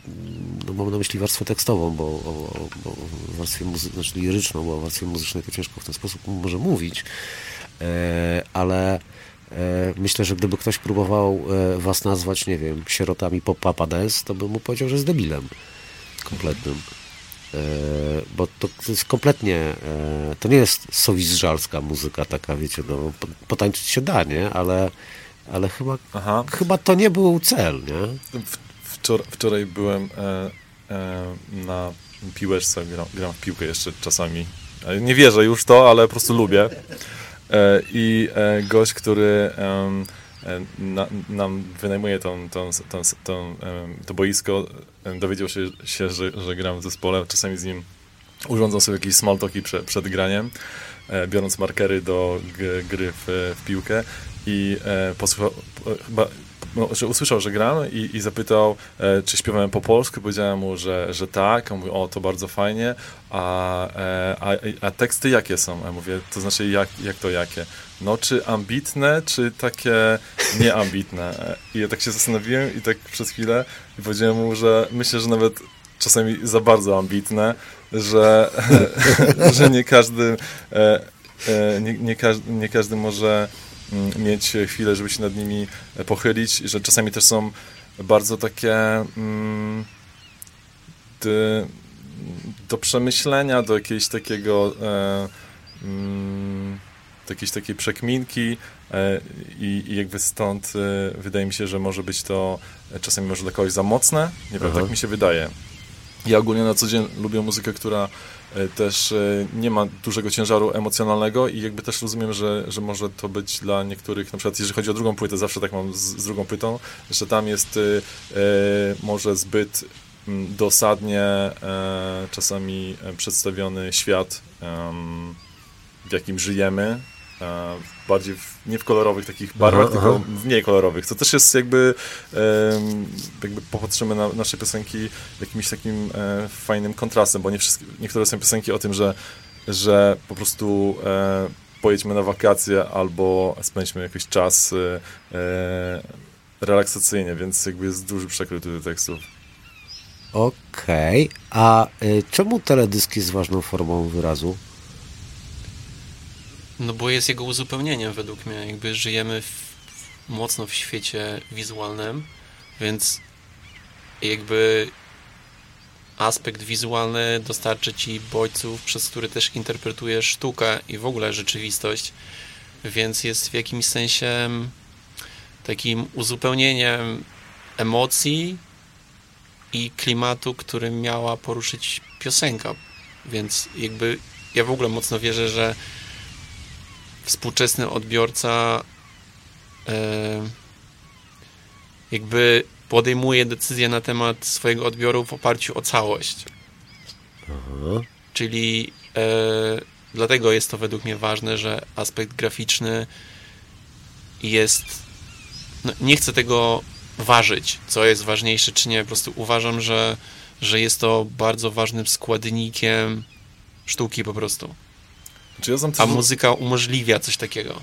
B: no, mam na myśli warstwę tekstową, bo, o, o, warstwie muzy- znaczy liryczną, bo o warstwie muzycznej to ciężko w ten sposób może mówić, e, ale e, myślę, że gdyby ktoś próbował was nazwać, nie wiem, sierotami pop papa dance, to bym mu powiedział, że jest debilem kompletnym. E, bo to, to jest kompletnie, e, to nie jest sowizżalska muzyka taka, wiecie, no, po- potańczyć się da, nie? Ale, ale chyba,
D: Aha.
B: chyba to nie był cel, nie?
D: Wczor, wczoraj byłem e, e, na piłeczce, gram, gram w piłkę jeszcze czasami. Nie wierzę już to, ale po prostu lubię. E, I e, gość, który e, na, nam wynajmuje tą, tą, tą, tą, to boisko, em, dowiedział się, się że, że gram w zespole. Czasami z nim urządzą sobie jakieś small talki prze, przed graniem, e, biorąc markery do gry w, w piłkę i e, e, chyba że usłyszał, że gram i, i zapytał, e, czy śpiewałem po polsku. Powiedziałem mu, że, że tak. On mówi, o, to bardzo fajnie. A, e, a, a teksty jakie są? Ja mówię, to znaczy, jak, jak to jakie? No, czy ambitne, czy takie nieambitne? E, I ja tak się zastanowiłem i tak przez chwilę i powiedziałem mu, że myślę, że nawet czasami za bardzo ambitne, że, że nie każdy, e, e, nie, nie, każdy, nie każdy może mieć chwilę, żeby się nad nimi e, pochylić, że czasami też są bardzo takie mm, dy- do przemyślenia, do jakiegoś takiego e, mm, do jakiejś takiej przekminki e, i, i jakby stąd wydaje mi się, że może być to czasami może dla kogoś za mocne, nie wiem, tak mi się wydaje. Ja ogólnie na co dzień lubię muzykę, która też e, nie ma dużego ciężaru emocjonalnego i jakby też rozumiem, że, że może to być dla niektórych, na przykład jeżeli chodzi o drugą płytę, zawsze tak mam z, z drugą płytą, że tam jest e, e, może zbyt mm, dosadnie e, czasami e, przedstawiony świat, w jakim żyjemy, e, bardziej w, nie w kolorowych takich barwach,
B: Aha,
D: tylko
B: aha.
D: w mniej kolorowych. To też jest jakby, jakby popatrzymy na nasze piosenki jakimś takim e, fajnym kontrastem, bo nie wszystkie, niektóre są piosenki o tym, że, że po prostu e, pojedźmy na wakacje albo spędźmy jakiś czas e, e, relaksacyjnie, więc jakby jest duży przekrój tutaj tekstów.
B: Okej, a y, czemu teledysk jest ważną formą wyrazu?
C: No bo jest jego uzupełnieniem według mnie. Jakby żyjemy w, mocno w świecie wizualnym, więc jakby aspekt wizualny dostarczy ci bodźców, przez który też interpretujesz sztukę i w ogóle rzeczywistość, więc jest w jakimś sensie takim uzupełnieniem emocji i klimatu, który miała poruszyć piosenka. Więc jakby ja w ogóle mocno wierzę, że współczesny odbiorca e, jakby podejmuje decyzję na temat swojego odbioru w oparciu o całość.
B: Aha.
C: Czyli e, dlatego jest to według mnie ważne, że aspekt graficzny jest. No, nie chcę tego ważyć, co jest ważniejsze, czy nie. Po prostu uważam, że, że jest to bardzo ważnym składnikiem sztuki po prostu.
D: Czy ja znam
C: A muzyka umożliwia coś takiego.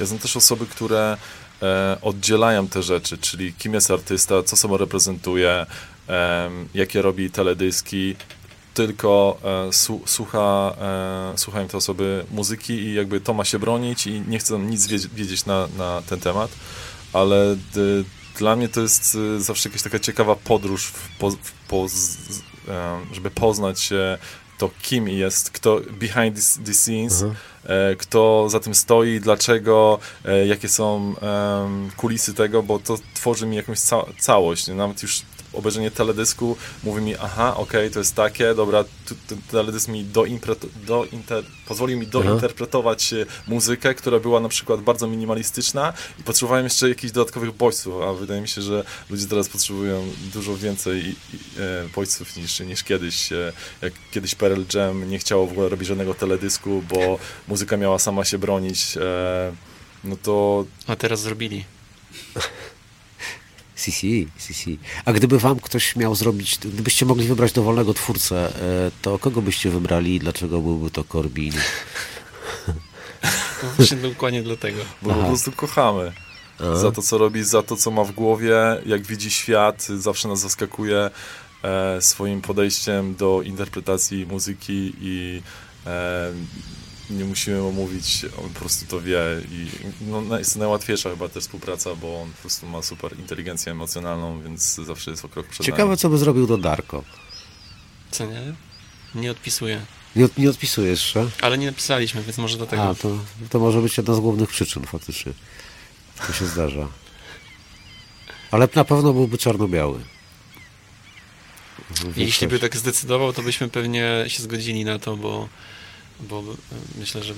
D: Ja znam też osoby, które e, oddzielają te rzeczy, czyli kim jest artysta, co sobą reprezentuje, em, jakie robi teledyski, tylko e, su, słucha, e, słuchają te osoby muzyki i jakby to ma się bronić i nie chcą nic wiedzieć, na, na ten temat, ale d, dla mnie to jest e, zawsze jakaś taka ciekawa podróż, w po, w po, e, żeby poznać się to, kim jest, kto behind the, the scenes,
B: Aha.
D: e, kto za tym stoi, dlaczego, e, jakie są em, kulisy tego, bo to tworzy mi jakąś ca całość. nie? Nawet już obejrzenie teledysku mówi mi, aha, okej, to jest takie, dobra, ten teledysk mi doimpre- dointer- pozwolił mi dointerpretować e, muzykę, która była na przykład bardzo minimalistyczna i potrzebowałem jeszcze jakichś dodatkowych bodźców, a wydaje mi się, że ludzie teraz potrzebują dużo więcej e, bodźców niż, niż kiedyś. E, jak kiedyś Pearl Jam nie chciało w ogóle robić żadnego teledysku, bo muzyka miała sama się bronić, no to
C: A teraz zrobili.
B: CC, CC. A gdyby wam ktoś miał zrobić, gdybyście mogli wybrać dowolnego twórcę, e, to kogo byście wybrali i dlaczego byłby to Corbin?
C: No Właśnie dokładnie dlatego.
D: bo
B: Aha.
D: po prostu kochamy.
B: A?
D: Za to, co robi, za to, co ma w głowie, jak widzi świat, zawsze nas zaskakuje e, swoim podejściem do interpretacji muzyki i e, nie musimy mu mówić, on po prostu to wie i no, jest to najłatwiejsza chyba też współpraca, bo on po prostu ma super inteligencję emocjonalną, więc zawsze jest o krok przed
B: Ciekawe,
D: nami.
B: co by zrobił do Darko.
C: Co nie? Nie odpisuję.
B: Nie, od- nie odpisujesz, że?
C: Ale nie napisaliśmy, więc może dlatego.
B: A, to, to może być jedna z głównych przyczyn faktycznie. To się zdarza. Ale na pewno byłby czarno-biały.
C: Jeśli by tak zdecydował, to byśmy pewnie się zgodzili na to, bo, bo e, myślę, że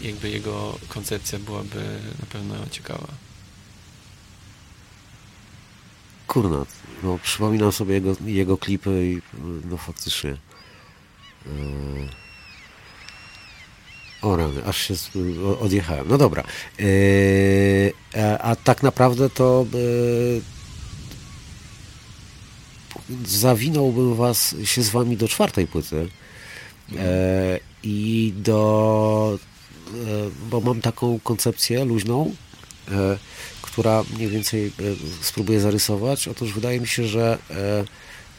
C: jakby jego koncepcja byłaby na pewno ciekawa.
B: Kurna, no przypominam sobie jego, jego klipy i no faktycznie. Yy... O rany, aż się odjechałem. No dobra. Yy, a, tak naprawdę to zawinąłbym was się z wami do czwartej płyty. E, I do. E, bo mam taką koncepcję luźną, e, która mniej więcej e, spróbuję zarysować. Otóż wydaje mi się, że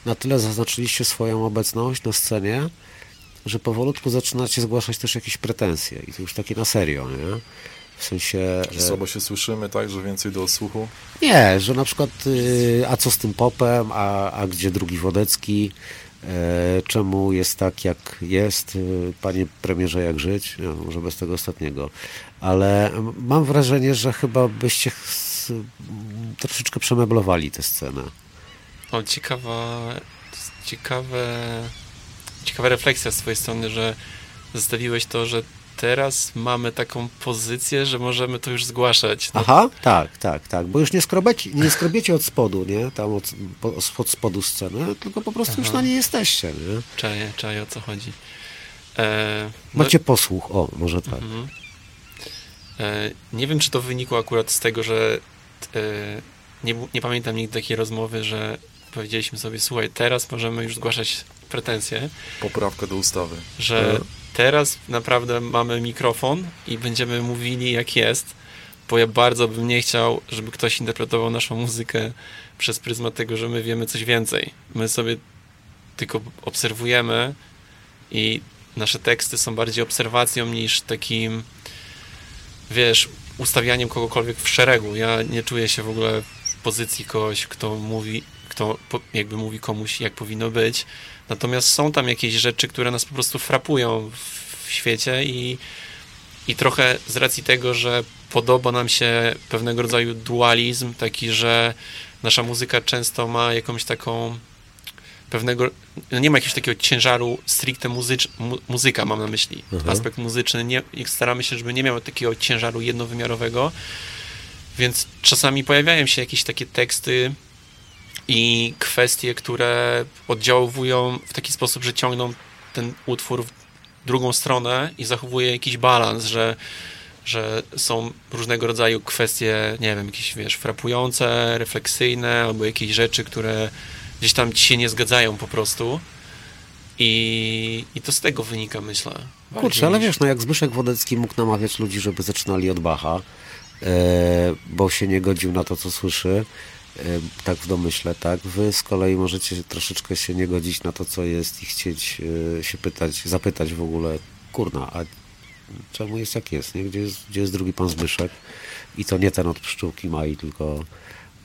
B: na tyle zaznaczyliście swoją obecność na scenie, że powolutku zaczynacie zgłaszać też jakieś pretensje i to już takie na serio, nie? W sensie...
D: Że słabo się słyszymy, tak? Że więcej do słuchu.
B: nie, że na przykład y, a co z tym popem, a, a gdzie drugi Wodecki, czemu jest tak jak jest, y, panie premierze jak żyć, no, może bez tego ostatniego, ale mam wrażenie, że chyba byście troszeczkę przemeblowali tę scenę.
C: O, ciekawa, ciekawe, ciekawa refleksja z twojej strony, że zostawiłeś to, że teraz mamy taką pozycję, że możemy to już zgłaszać. No,
B: Aha, tak, tak, tak, bo już nie skrobiecie, nie skrobiecie od spodu, nie, tam od, po, od spodu sceny, tylko po prostu już
C: Aha.
B: na niej jesteście, nie?
C: Czaję, czaję o co chodzi. E, no-
B: Macie posłuch, o, może tak.
C: Mhm. E, Nie wiem, czy to wynikło akurat z tego, że e, nie, nie pamiętam nigdy takiej rozmowy, że powiedzieliśmy sobie, słuchaj, teraz możemy już zgłaszać pretensje,
D: Poprawka do ustawy.
C: że
B: E.
C: teraz naprawdę mamy mikrofon i będziemy mówili jak jest, bo ja bardzo bym nie chciał, żeby ktoś interpretował naszą muzykę przez pryzmat tego, że my wiemy coś więcej. My sobie tylko obserwujemy i nasze teksty są bardziej obserwacją niż takim, wiesz, ustawianiem kogokolwiek w szeregu. Ja nie czuję się w ogóle w pozycji kogoś, kto mówi, kto jakby mówi komuś, jak powinno być. Natomiast są tam jakieś rzeczy, które nas po prostu frapują w, świecie i, i trochę z racji tego, że podoba nam się pewnego rodzaju dualizm, taki, że nasza muzyka często ma jakąś taką pewnego, no nie ma jakiegoś takiego ciężaru stricte muzycz, mu, muzyka mam na myśli,
B: Mhm.
C: aspekt muzyczny, nie, staramy się, żeby nie miał takiego ciężaru jednowymiarowego, więc czasami pojawiają się jakieś takie teksty i kwestie, które oddziałują w taki sposób, że ciągną ten utwór w drugą stronę i zachowuje jakiś balans, że, że są różnego rodzaju kwestie, nie wiem, jakieś, wiesz, frapujące, refleksyjne, albo jakieś rzeczy, które gdzieś tam ci się nie zgadzają po prostu. I, i to z tego wynika, myślę.
B: Kurczę, ale
C: niż-
B: wiesz, no jak Zbyszek Wodecki mógł namawiać ludzi, żeby zaczynali od Bacha, e, bo się nie godził na to, co słyszy, tak w domyśle, tak? Wy z kolei możecie troszeczkę się nie godzić na to, co jest i chcieć e, się pytać, zapytać w ogóle, kurna, a czemu jest jak jest, nie? Gdzie jest, gdzie jest drugi pan Zbyszek? I to nie ten od pszczółki Mai, tylko...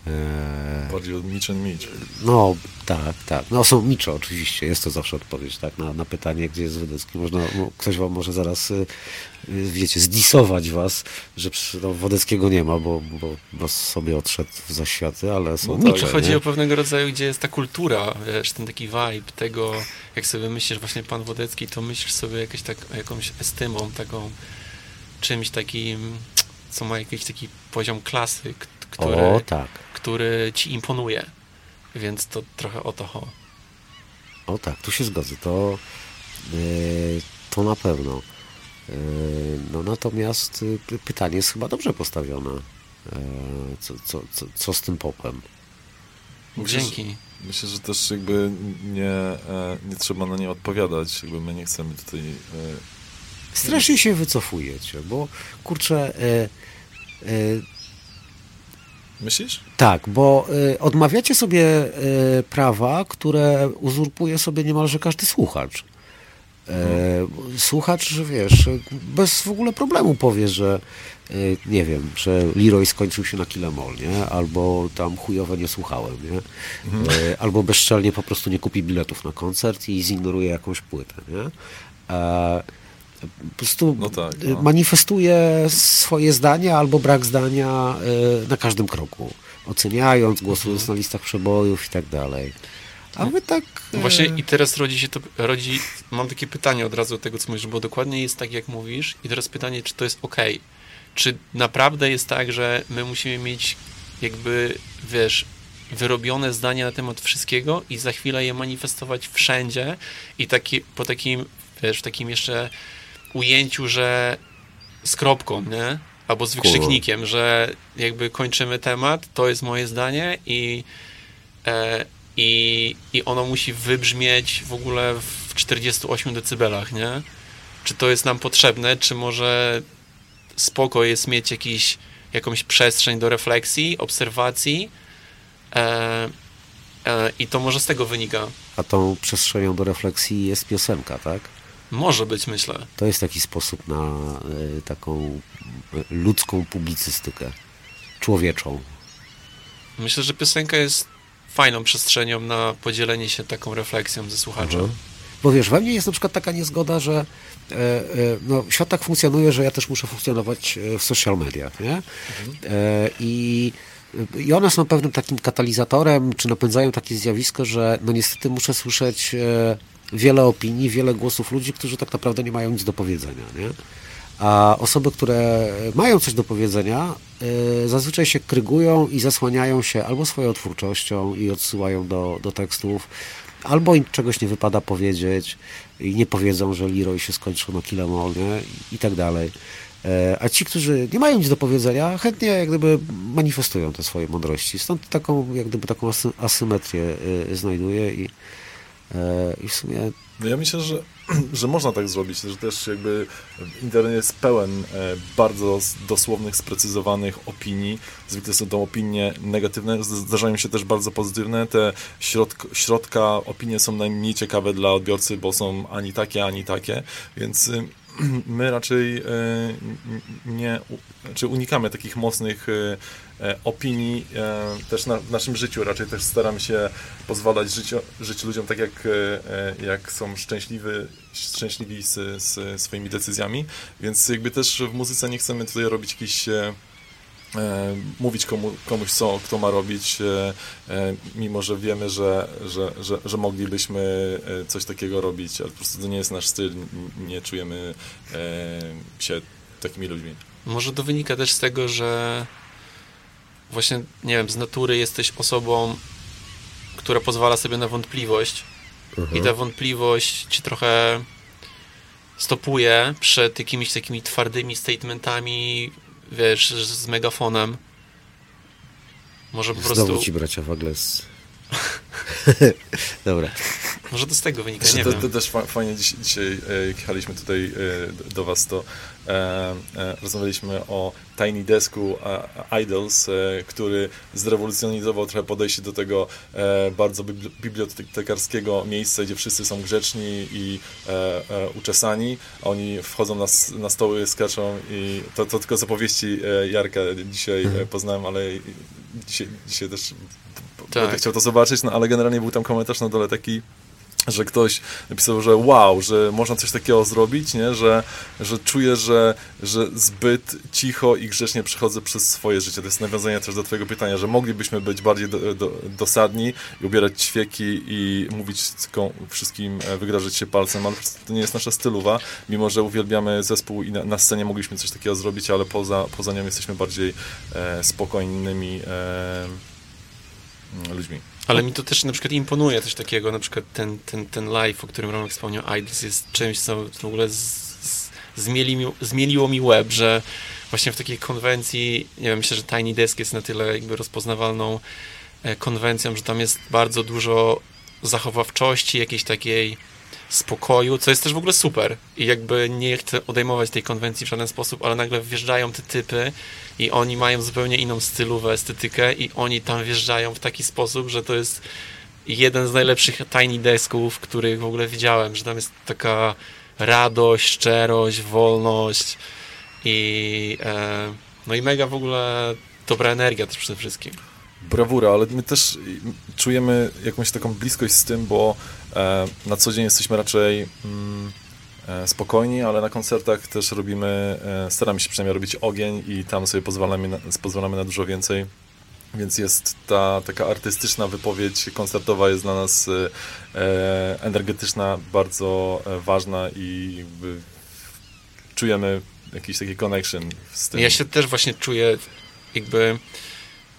B: E,
D: Bardziej od Mitch and Mitch.
B: no, tak, tak. No są Miczo oczywiście, jest to zawsze odpowiedź, tak, na, na pytanie, gdzie jest Wodecki. Można, no, ktoś wam może zaraz, y, y, wiecie, zdisować was, że no, Wodeckiego nie ma, bo, bo, bo sobie odszedł w zaświaty, ale są
D: No
B: Miczo,
C: Chodzi
B: nie?
C: o pewnego rodzaju, gdzie jest ta kultura, wiesz, ten taki vibe tego, jak sobie myślisz właśnie pan Wodecki, to myślisz sobie jakieś tak, jakąś estymą, taką czymś takim, co ma jakiś taki poziom klasy, który,
B: O, tak,
C: który ci imponuje. Więc to trochę o to ho.
B: o tak, tu się zgodzę, to, y, to na pewno. Y, no natomiast py- pytanie jest chyba dobrze postawione. Co, co, co, co z tym popem?
D: Myślę, że-
C: Dzięki.
D: Myślę, że też jakby nie, e, nie trzeba na nie odpowiadać. Jakby my nie chcemy tutaj... e,
B: Strasznie się wycofujecie, bo kurczę, e, e,
D: Myślisz?
B: tak, bo e, odmawiacie sobie e, prawa, które uzurpuje sobie niemalże każdy słuchacz. E, słuchacz, wiesz, bez w ogóle problemu powie, że e, nie wiem, że Leroy skończył się na Kilemol, nie? Albo tam chujowo nie słuchałem, nie? E, albo bezczelnie po prostu nie kupi biletów na koncert i zignoruje jakąś płytę, nie? E, po prostu
D: No tak,
B: e,
D: no.
B: manifestuje swoje zdania albo brak zdania e, na każdym kroku, oceniając, głosując na listach przebojów i tak dalej. A my tak... e,
C: Właśnie i teraz rodzi się to, rodzi, mam takie pytanie od razu do tego, co mówisz, bo dokładnie jest tak, jak mówisz i teraz pytanie, czy to jest ok. Czy naprawdę jest tak, że my musimy mieć jakby, wiesz, wyrobione zdanie na temat wszystkiego i za chwilę je manifestować wszędzie i taki, po takim, wiesz, w takim jeszcze ujęciu, że z kropką, nie? Albo z wykrzyknikiem, że jakby kończymy temat, to jest moje zdanie i e, i, i ono musi wybrzmieć w ogóle w 48 decybelach, nie? Czy to jest nam potrzebne, czy może spoko jest mieć jakiś, jakąś przestrzeń do refleksji, obserwacji e, e, i to może z tego wynika.
B: A tą przestrzenią do refleksji jest piosenka, tak?
C: Może być, myślę.
B: To jest taki sposób na e, taką e, ludzką publicystykę, człowieczą.
C: Myślę, że piosenka jest fajną przestrzenią na podzielenie się taką refleksją ze słuchaczem.
B: Mhm. Bo wiesz, we mnie jest na przykład taka niezgoda, że e, e, no, świat tak funkcjonuje, że ja też muszę funkcjonować e, w social mediach, nie? E, i, I one są pewnym takim katalizatorem, czy napędzają takie zjawisko, że no niestety muszę słyszeć wiele opinii, wiele głosów ludzi, którzy tak naprawdę nie mają nic do powiedzenia, nie? A osoby, które mają coś do powiedzenia, y, zazwyczaj się krygują i zasłaniają się albo swoją twórczością i odsyłają do, do tekstów, albo im czegoś nie wypada powiedzieć i nie powiedzą, że Leroy się skończył na Kilemol, nie? I tak dalej. E, A ci, którzy nie mają nic do powiedzenia, chętnie jak gdyby manifestują te swoje mądrości. Stąd taką, jak gdyby taką asy- asymetrię y, znajduję i, e, i w sumie
D: No ja myślę, że, że można tak zrobić, że też jakby internet jest pełen e, bardzo dosłownych, sprecyzowanych opinii. Zwykle są to opinie negatywne, zdarzają się też bardzo pozytywne. Te środk, środka opinie są najmniej ciekawe dla odbiorcy, bo są ani takie, ani takie, więc y, my raczej e, nie, u- znaczy unikamy takich mocnych e, e, opinii e, też na, w naszym życiu. Raczej też staramy się pozwalać żyć, żyć ludziom tak, jak, e, e, jak są szczęśliwi, szczęśliwi z, z swoimi decyzjami. Więc jakby też w muzyce nie chcemy tutaj robić jakichś e, e, mówić komu, komuś co, kto ma robić, e, e, mimo że wiemy, że, że, że, że moglibyśmy e, coś takiego robić, ale po prostu to nie jest nasz styl, nie czujemy e, się takimi ludźmi.
C: Może to wynika też z tego, że właśnie, nie wiem, z natury jesteś osobą, która pozwala sobie na wątpliwość i ta wątpliwość ci trochę stopuje przed jakimiś takimi twardymi statementami, wiesz, z megafonem. Może po
B: znowu
C: prostu,
B: ci bracia Wagles. Dobra.
C: Może to z tego wynika,
D: Znaczy,
C: nie
D: to,
C: wiem.
D: to też fa- fajnie dziś, dzisiaj, e, jak jechaliśmy tutaj e, do Was, to e, e, rozmawialiśmy o Tiny Desku e, Idols, e, który zrewolucjonizował trochę podejście do tego e, bardzo bibli- bibliotekarskiego miejsca, gdzie wszyscy są grzeczni i e, e, uczesani. a Oni wchodzą na, na stoły, skaczą i to, to tylko z opowieści e, Jarka dzisiaj e, poznałem, ale dzisiaj, dzisiaj też
C: Tak.
D: będę chciał to zobaczyć, no ale generalnie był tam komentarz na dole taki, że ktoś napisał, że wow, że można coś takiego zrobić, nie? Że, że czuję, że, że zbyt cicho i grzecznie przechodzę przez swoje życie. To jest nawiązanie też do twojego pytania, że moglibyśmy być bardziej do, do, dosadni i ubierać ćwieki i mówić wszystkim, e, wygrażyć się palcem, ale to nie jest nasza stylowa, mimo że uwielbiamy zespół i na, na scenie mogliśmy coś takiego zrobić, ale poza, poza nią jesteśmy bardziej e, spokojnymi e, ludźmi.
C: Ale mi to też na przykład imponuje coś takiego, na przykład ten, ten, ten live, o którym Romek wspomniał, Idols jest czymś, co w ogóle z, z, zmieli mi, zmieliło mi łeb, że właśnie w takiej konwencji, nie wiem, myślę, że Tiny Desk jest na tyle jakby rozpoznawalną e, konwencją, że tam jest bardzo dużo zachowawczości, jakiejś takiej spokoju, co jest też w ogóle super i jakby nie chcę odejmować tej konwencji w żaden sposób, ale nagle wjeżdżają te typy i oni mają zupełnie inną stylówę, estetykę i oni tam wjeżdżają w taki sposób, że to jest jeden z najlepszych tiny desków, których w ogóle widziałem, że tam jest taka radość, szczerość, wolność i e, no i mega w ogóle dobra energia też przede wszystkim.
D: Brawura, ale my też czujemy jakąś taką bliskość z tym, bo e, na co dzień jesteśmy raczej mm, e, spokojni, ale na koncertach też robimy, e, staramy się przynajmniej robić ogień i tam sobie pozwalamy na, pozwalamy na dużo więcej. Więc jest ta taka artystyczna wypowiedź koncertowa jest dla nas energetyczna, bardzo ważna i czujemy jakiś taki connection z tym.
C: Ja się też właśnie czuję jakby,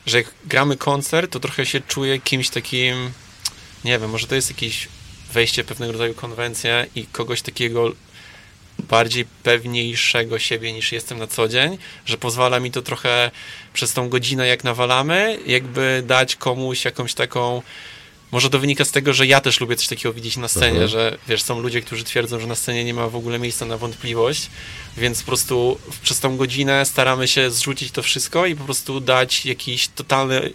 C: że jak gramy koncert, to trochę się czuję kimś takim, nie wiem, może to jest jakieś wejście pewnego rodzaju konwencję i kogoś takiego bardziej pewniejszego siebie niż jestem na co dzień, że pozwala mi to trochę przez tą godzinę jak nawalamy, jakby dać komuś jakąś taką może to wynika z tego, że ja też lubię coś takiego widzieć na scenie,
B: Mhm.
C: że wiesz, są ludzie, którzy twierdzą, że na scenie nie ma w ogóle miejsca na wątpliwość, więc po prostu przez tą godzinę staramy się zrzucić to wszystko i po prostu dać jakiś totalny,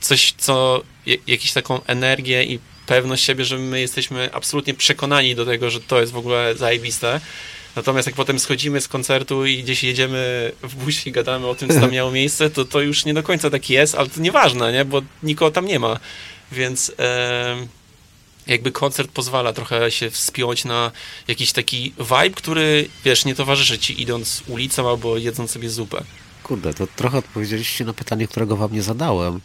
C: coś, co, jakiś taką energię i pewność siebie, że my jesteśmy absolutnie przekonani do tego, że to jest w ogóle zajebiste. Natomiast jak potem schodzimy z koncertu i gdzieś jedziemy w busie i gadamy o tym, co tam miało miejsce, to to już nie do końca tak jest, ale to nieważne, nie? Bo nikogo tam nie ma. Więc jakby koncert pozwala trochę się wspiąć na jakiś taki vibe, który, wiesz, nie towarzyszy ci idąc ulicą albo jedząc sobie zupę.
B: Kurde, to trochę odpowiedzieliście na pytanie, którego wam nie zadałem,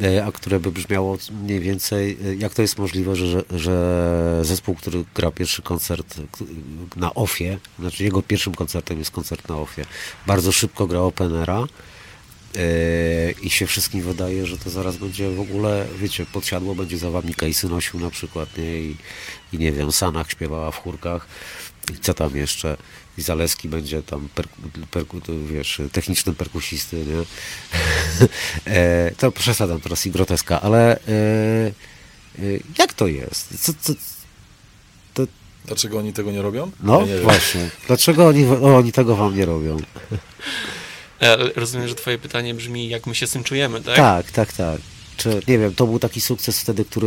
B: e, a które by brzmiało mniej więcej, e, jak to jest możliwe, że, że, zespół, który gra pierwszy koncert na OFie, znaczy jego pierwszym koncertem jest koncert na OFie, bardzo szybko gra Openera i się wszystkim wydaje, że to zaraz będzie w ogóle, wiecie, podsiadło będzie za wami Casey nosił na przykład, nie? I, i nie wiem, Sanach śpiewała w chórkach i co tam jeszcze i Zaleski będzie tam per, perku, to wiesz, technicznym perkusisty, nie? e, to przesadzam teraz i groteska, ale e, e, jak to jest? Co, co,
D: Dlaczego oni tego nie robią?
B: no
D: Ja nie wiem.
B: właśnie, dlaczego oni, oni tego wam nie robią?
C: Rozumiem, że twoje pytanie brzmi, jak my się z tym czujemy, tak?
B: Tak, tak, tak. Czy, nie wiem, to był taki sukces wtedy, który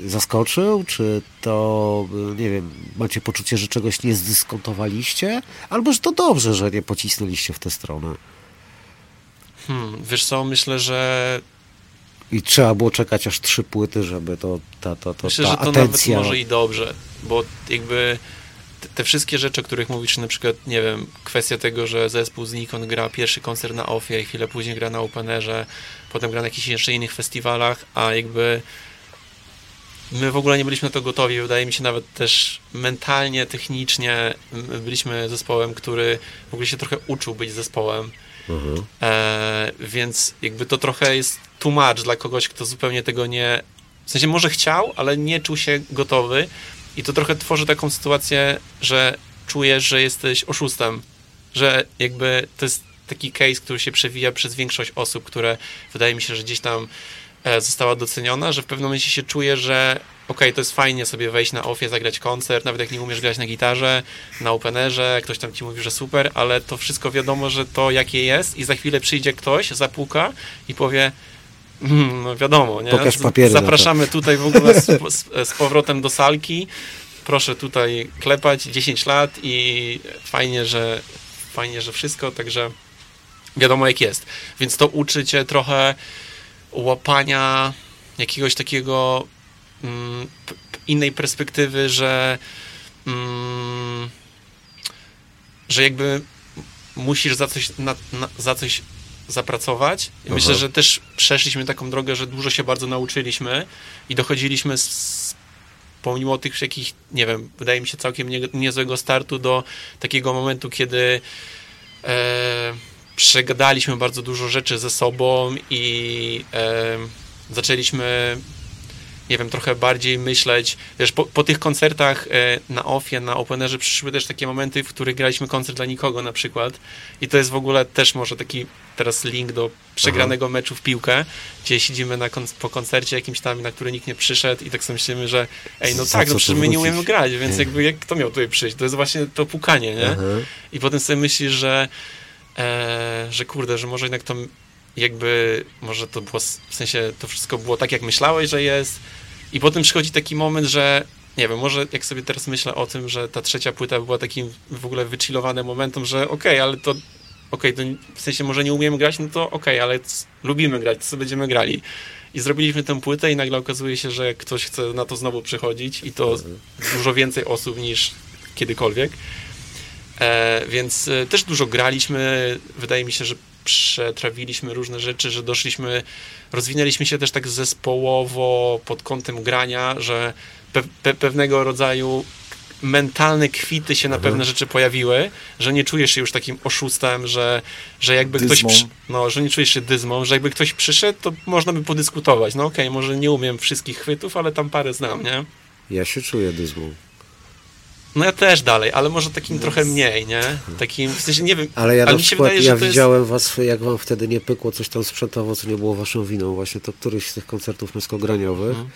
B: y, zaskoczył, czy to, y, nie wiem, macie poczucie, że czegoś nie zdyskontowaliście, albo że to dobrze, że nie pocisnęliście w tę stronę.
C: Hmm, wiesz co, myślę, że
B: I trzeba było czekać aż trzy płyty, żeby to, ta, ta, ta,
C: Myślę,
B: ta
C: że to
B: atencja...
C: nawet może i dobrze, bo jakby te, te wszystkie rzeczy, o których mówisz, na przykład, nie wiem, kwestia tego, że zespół z Nikon gra pierwszy koncert na OFIE i chwilę później gra na Openerze, potem gra na jakichś jeszcze innych festiwalach, a jakby my w ogóle nie byliśmy na to gotowi, wydaje mi się nawet też mentalnie, technicznie my byliśmy zespołem, który w ogóle się trochę uczył być zespołem,
B: Mhm.
C: E, więc jakby to trochę jest much dla kogoś, kto zupełnie tego nie. W sensie może chciał, ale nie czuł się gotowy. I to trochę tworzy taką sytuację, że czujesz, że jesteś oszustem. Że jakby to jest taki case, który się przewija przez większość osób, które wydaje mi się, że gdzieś tam e, została doceniona, że w pewnym momencie się czuje, że okej, to jest fajnie sobie wejść na ofie, zagrać koncert, nawet jak nie umiesz grać na gitarze, na openerze, ktoś tam ci mówi, że super, ale to wszystko wiadomo, że to jakie jest i za chwilę przyjdzie ktoś, zapuka i powie no wiadomo, nie?
B: Pokaż papiery.
C: Zapraszamy tutaj w ogóle z, z, powrotem do salki, proszę tutaj klepać 10 lat i fajnie, że fajnie, że wszystko, także wiadomo jak jest. Więc to uczy cię trochę łapania jakiegoś takiego mm, innej perspektywy, że mm, że jakby musisz za coś, na, na, za coś zapracować. Myślę, że też przeszliśmy taką drogę, że dużo się bardzo nauczyliśmy i dochodziliśmy z, pomimo tych wszystkich, nie wiem, wydaje mi się całkiem nie, niezłego startu do takiego momentu, kiedy e, przegadaliśmy bardzo dużo rzeczy ze sobą i e, zaczęliśmy nie wiem, trochę bardziej myśleć, wiesz, po, po tych koncertach e, na Ofie, na Openerze przyszły też takie momenty, w których graliśmy koncert dla nikogo na przykład i to jest w ogóle też może taki teraz link do przegranego meczu w piłkę, gdzie siedzimy na kon- po koncercie jakimś tam, na który nikt nie przyszedł i tak sobie myślimy, że ej, no tak, no przecież my nie umiemy grać, więc jakby jak kto miał tutaj przyjść? To jest właśnie to pukanie, nie?
B: Mhm.
C: I potem sobie myślisz, że, e, że kurde, że może jednak to jakby, może to było, w sensie to wszystko było tak, jak myślałeś, że jest. I potem przychodzi taki moment, że nie wiem, może jak sobie teraz myślę o tym, że ta trzecia płyta była takim w ogóle wychillowanym momentem, że okej, ale to okej, to w sensie może nie umiemy grać, no to okej, ale c- lubimy grać, to sobie będziemy grali. I zrobiliśmy tę płytę i nagle okazuje się, że ktoś chce na to znowu przychodzić i to dużo więcej osób niż kiedykolwiek. E, więc e, też dużo graliśmy. Wydaje mi się, że przetrawiliśmy różne rzeczy, że doszliśmy, rozwinęliśmy się też tak zespołowo pod kątem grania, że pe, pe, pewnego rodzaju mentalne kwity się na pewne rzeczy pojawiły, że nie czujesz się już takim oszustem, że, że jakby ktoś
D: Dyzmą.
C: przy, no, że nie czujesz się dyzmą, że jakby ktoś przyszedł, to można by podyskutować. No okej, może nie umiem wszystkich chwytów, ale tam parę znam, nie?
B: Ja się czuję dyzmą.
C: No ja też dalej, ale może takim trochę mniej, nie? Takim, w sensie nie wiem,
B: Ale ja
C: ale
B: na przykład,
C: wydaje,
B: ja
C: jest...
B: widziałem was, jak wam wtedy nie pykło coś tam sprzętowo, co nie było waszą winą. Właśnie to któryś z tych koncertów męskograniowych.
C: Mhm.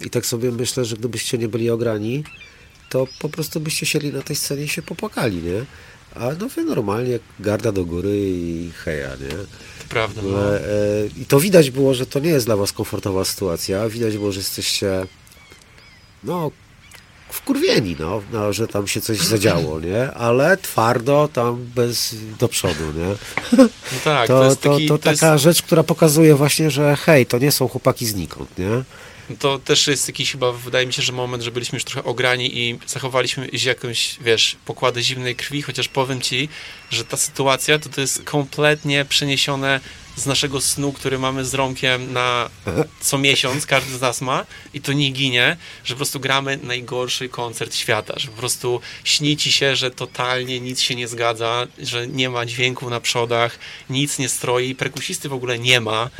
B: I tak sobie myślę, że gdybyście nie byli ograni, to po prostu byście sieli na tej scenie i się popłakali, nie? A no wy normalnie garda do góry i heja, nie?
C: Prawda, no.
B: Ale, e, I to widać było, że to nie jest dla was komfortowa sytuacja. Widać było, że jesteście no wkurwieni, no, no, że tam się coś zadziało, nie? Ale twardo tam bez do przodu, nie?
C: no tak, to,
B: to,
C: jest
B: to,
C: taki,
B: to
C: to, jest,
B: taka rzecz, która pokazuje właśnie, że hej, to nie są chłopaki znikąd, nie?
C: to też jest jakiś chyba, wydaje mi się, że moment, że byliśmy już trochę ograni i zachowaliśmy jakąś, wiesz, pokłady zimnej krwi, chociaż powiem ci, że ta sytuacja to, to jest kompletnie przeniesione z naszego snu, który mamy z Romkiem na co miesiąc, każdy z nas ma i to nie ginie, że po prostu gramy najgorszy koncert świata, że po prostu śni ci się, że totalnie nic się nie zgadza, że nie ma dźwięku na przodach, nic nie stroi, perkusisty w ogóle nie ma,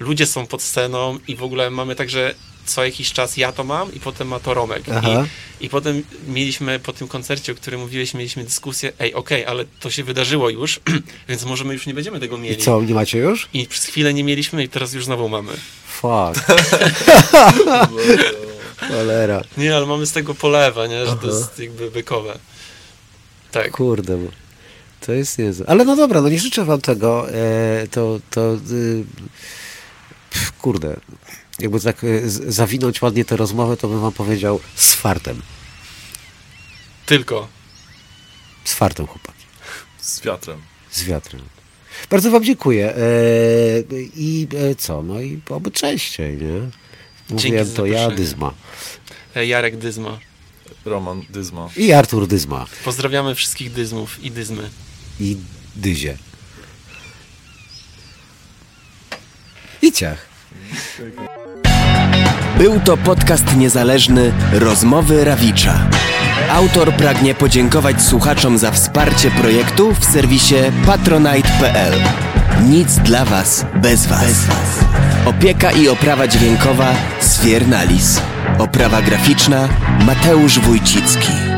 C: ludzie są pod sceną i w ogóle mamy także co jakiś czas ja to mam i potem ma to Romek.
B: Aha.
C: I, I potem mieliśmy po tym koncercie, o którym mówiłeś, mieliśmy dyskusję, ej, okej, ale to się wydarzyło już, więc może my już nie będziemy tego
B: I
C: mieli.
B: co, nie macie już?
C: I przez chwilę nie mieliśmy i teraz już znowu mamy.
B: Fuck. Cholera.
C: Nie, ale mamy z tego polewa, nie? Że to jest jakby bykowe. Tak.
B: Kurde, bo to jest niezłe. Ale no dobra, no nie życzę wam tego. E, to, to y, pff, kurde, jakby tak e, zawinąć ładnie tę rozmowę, to bym wam powiedział z fartem.
C: Tylko.
B: Z fartem, chłopaki.
D: Z wiatrem.
B: Z wiatrem. Bardzo wam dziękuję. E, I e, co? No i oby częściej, nie? Mówiłem to ja. Dyzma.
C: E, Jarek Dyzma.
D: Roman Dyzma.
B: I Artur Dyzma.
C: Pozdrawiamy wszystkich Dyzmów i Dyzmy.
B: I Dyzie. I ciach.
A: Był to podcast niezależny Rozmowy Rawicza. Autor pragnie podziękować słuchaczom za wsparcie projektu w serwisie patronite.pl. Nic dla Was bez Was. Opieka i oprawa dźwiękowa Sfiernalis. Oprawa graficzna Mateusz Wójcicki.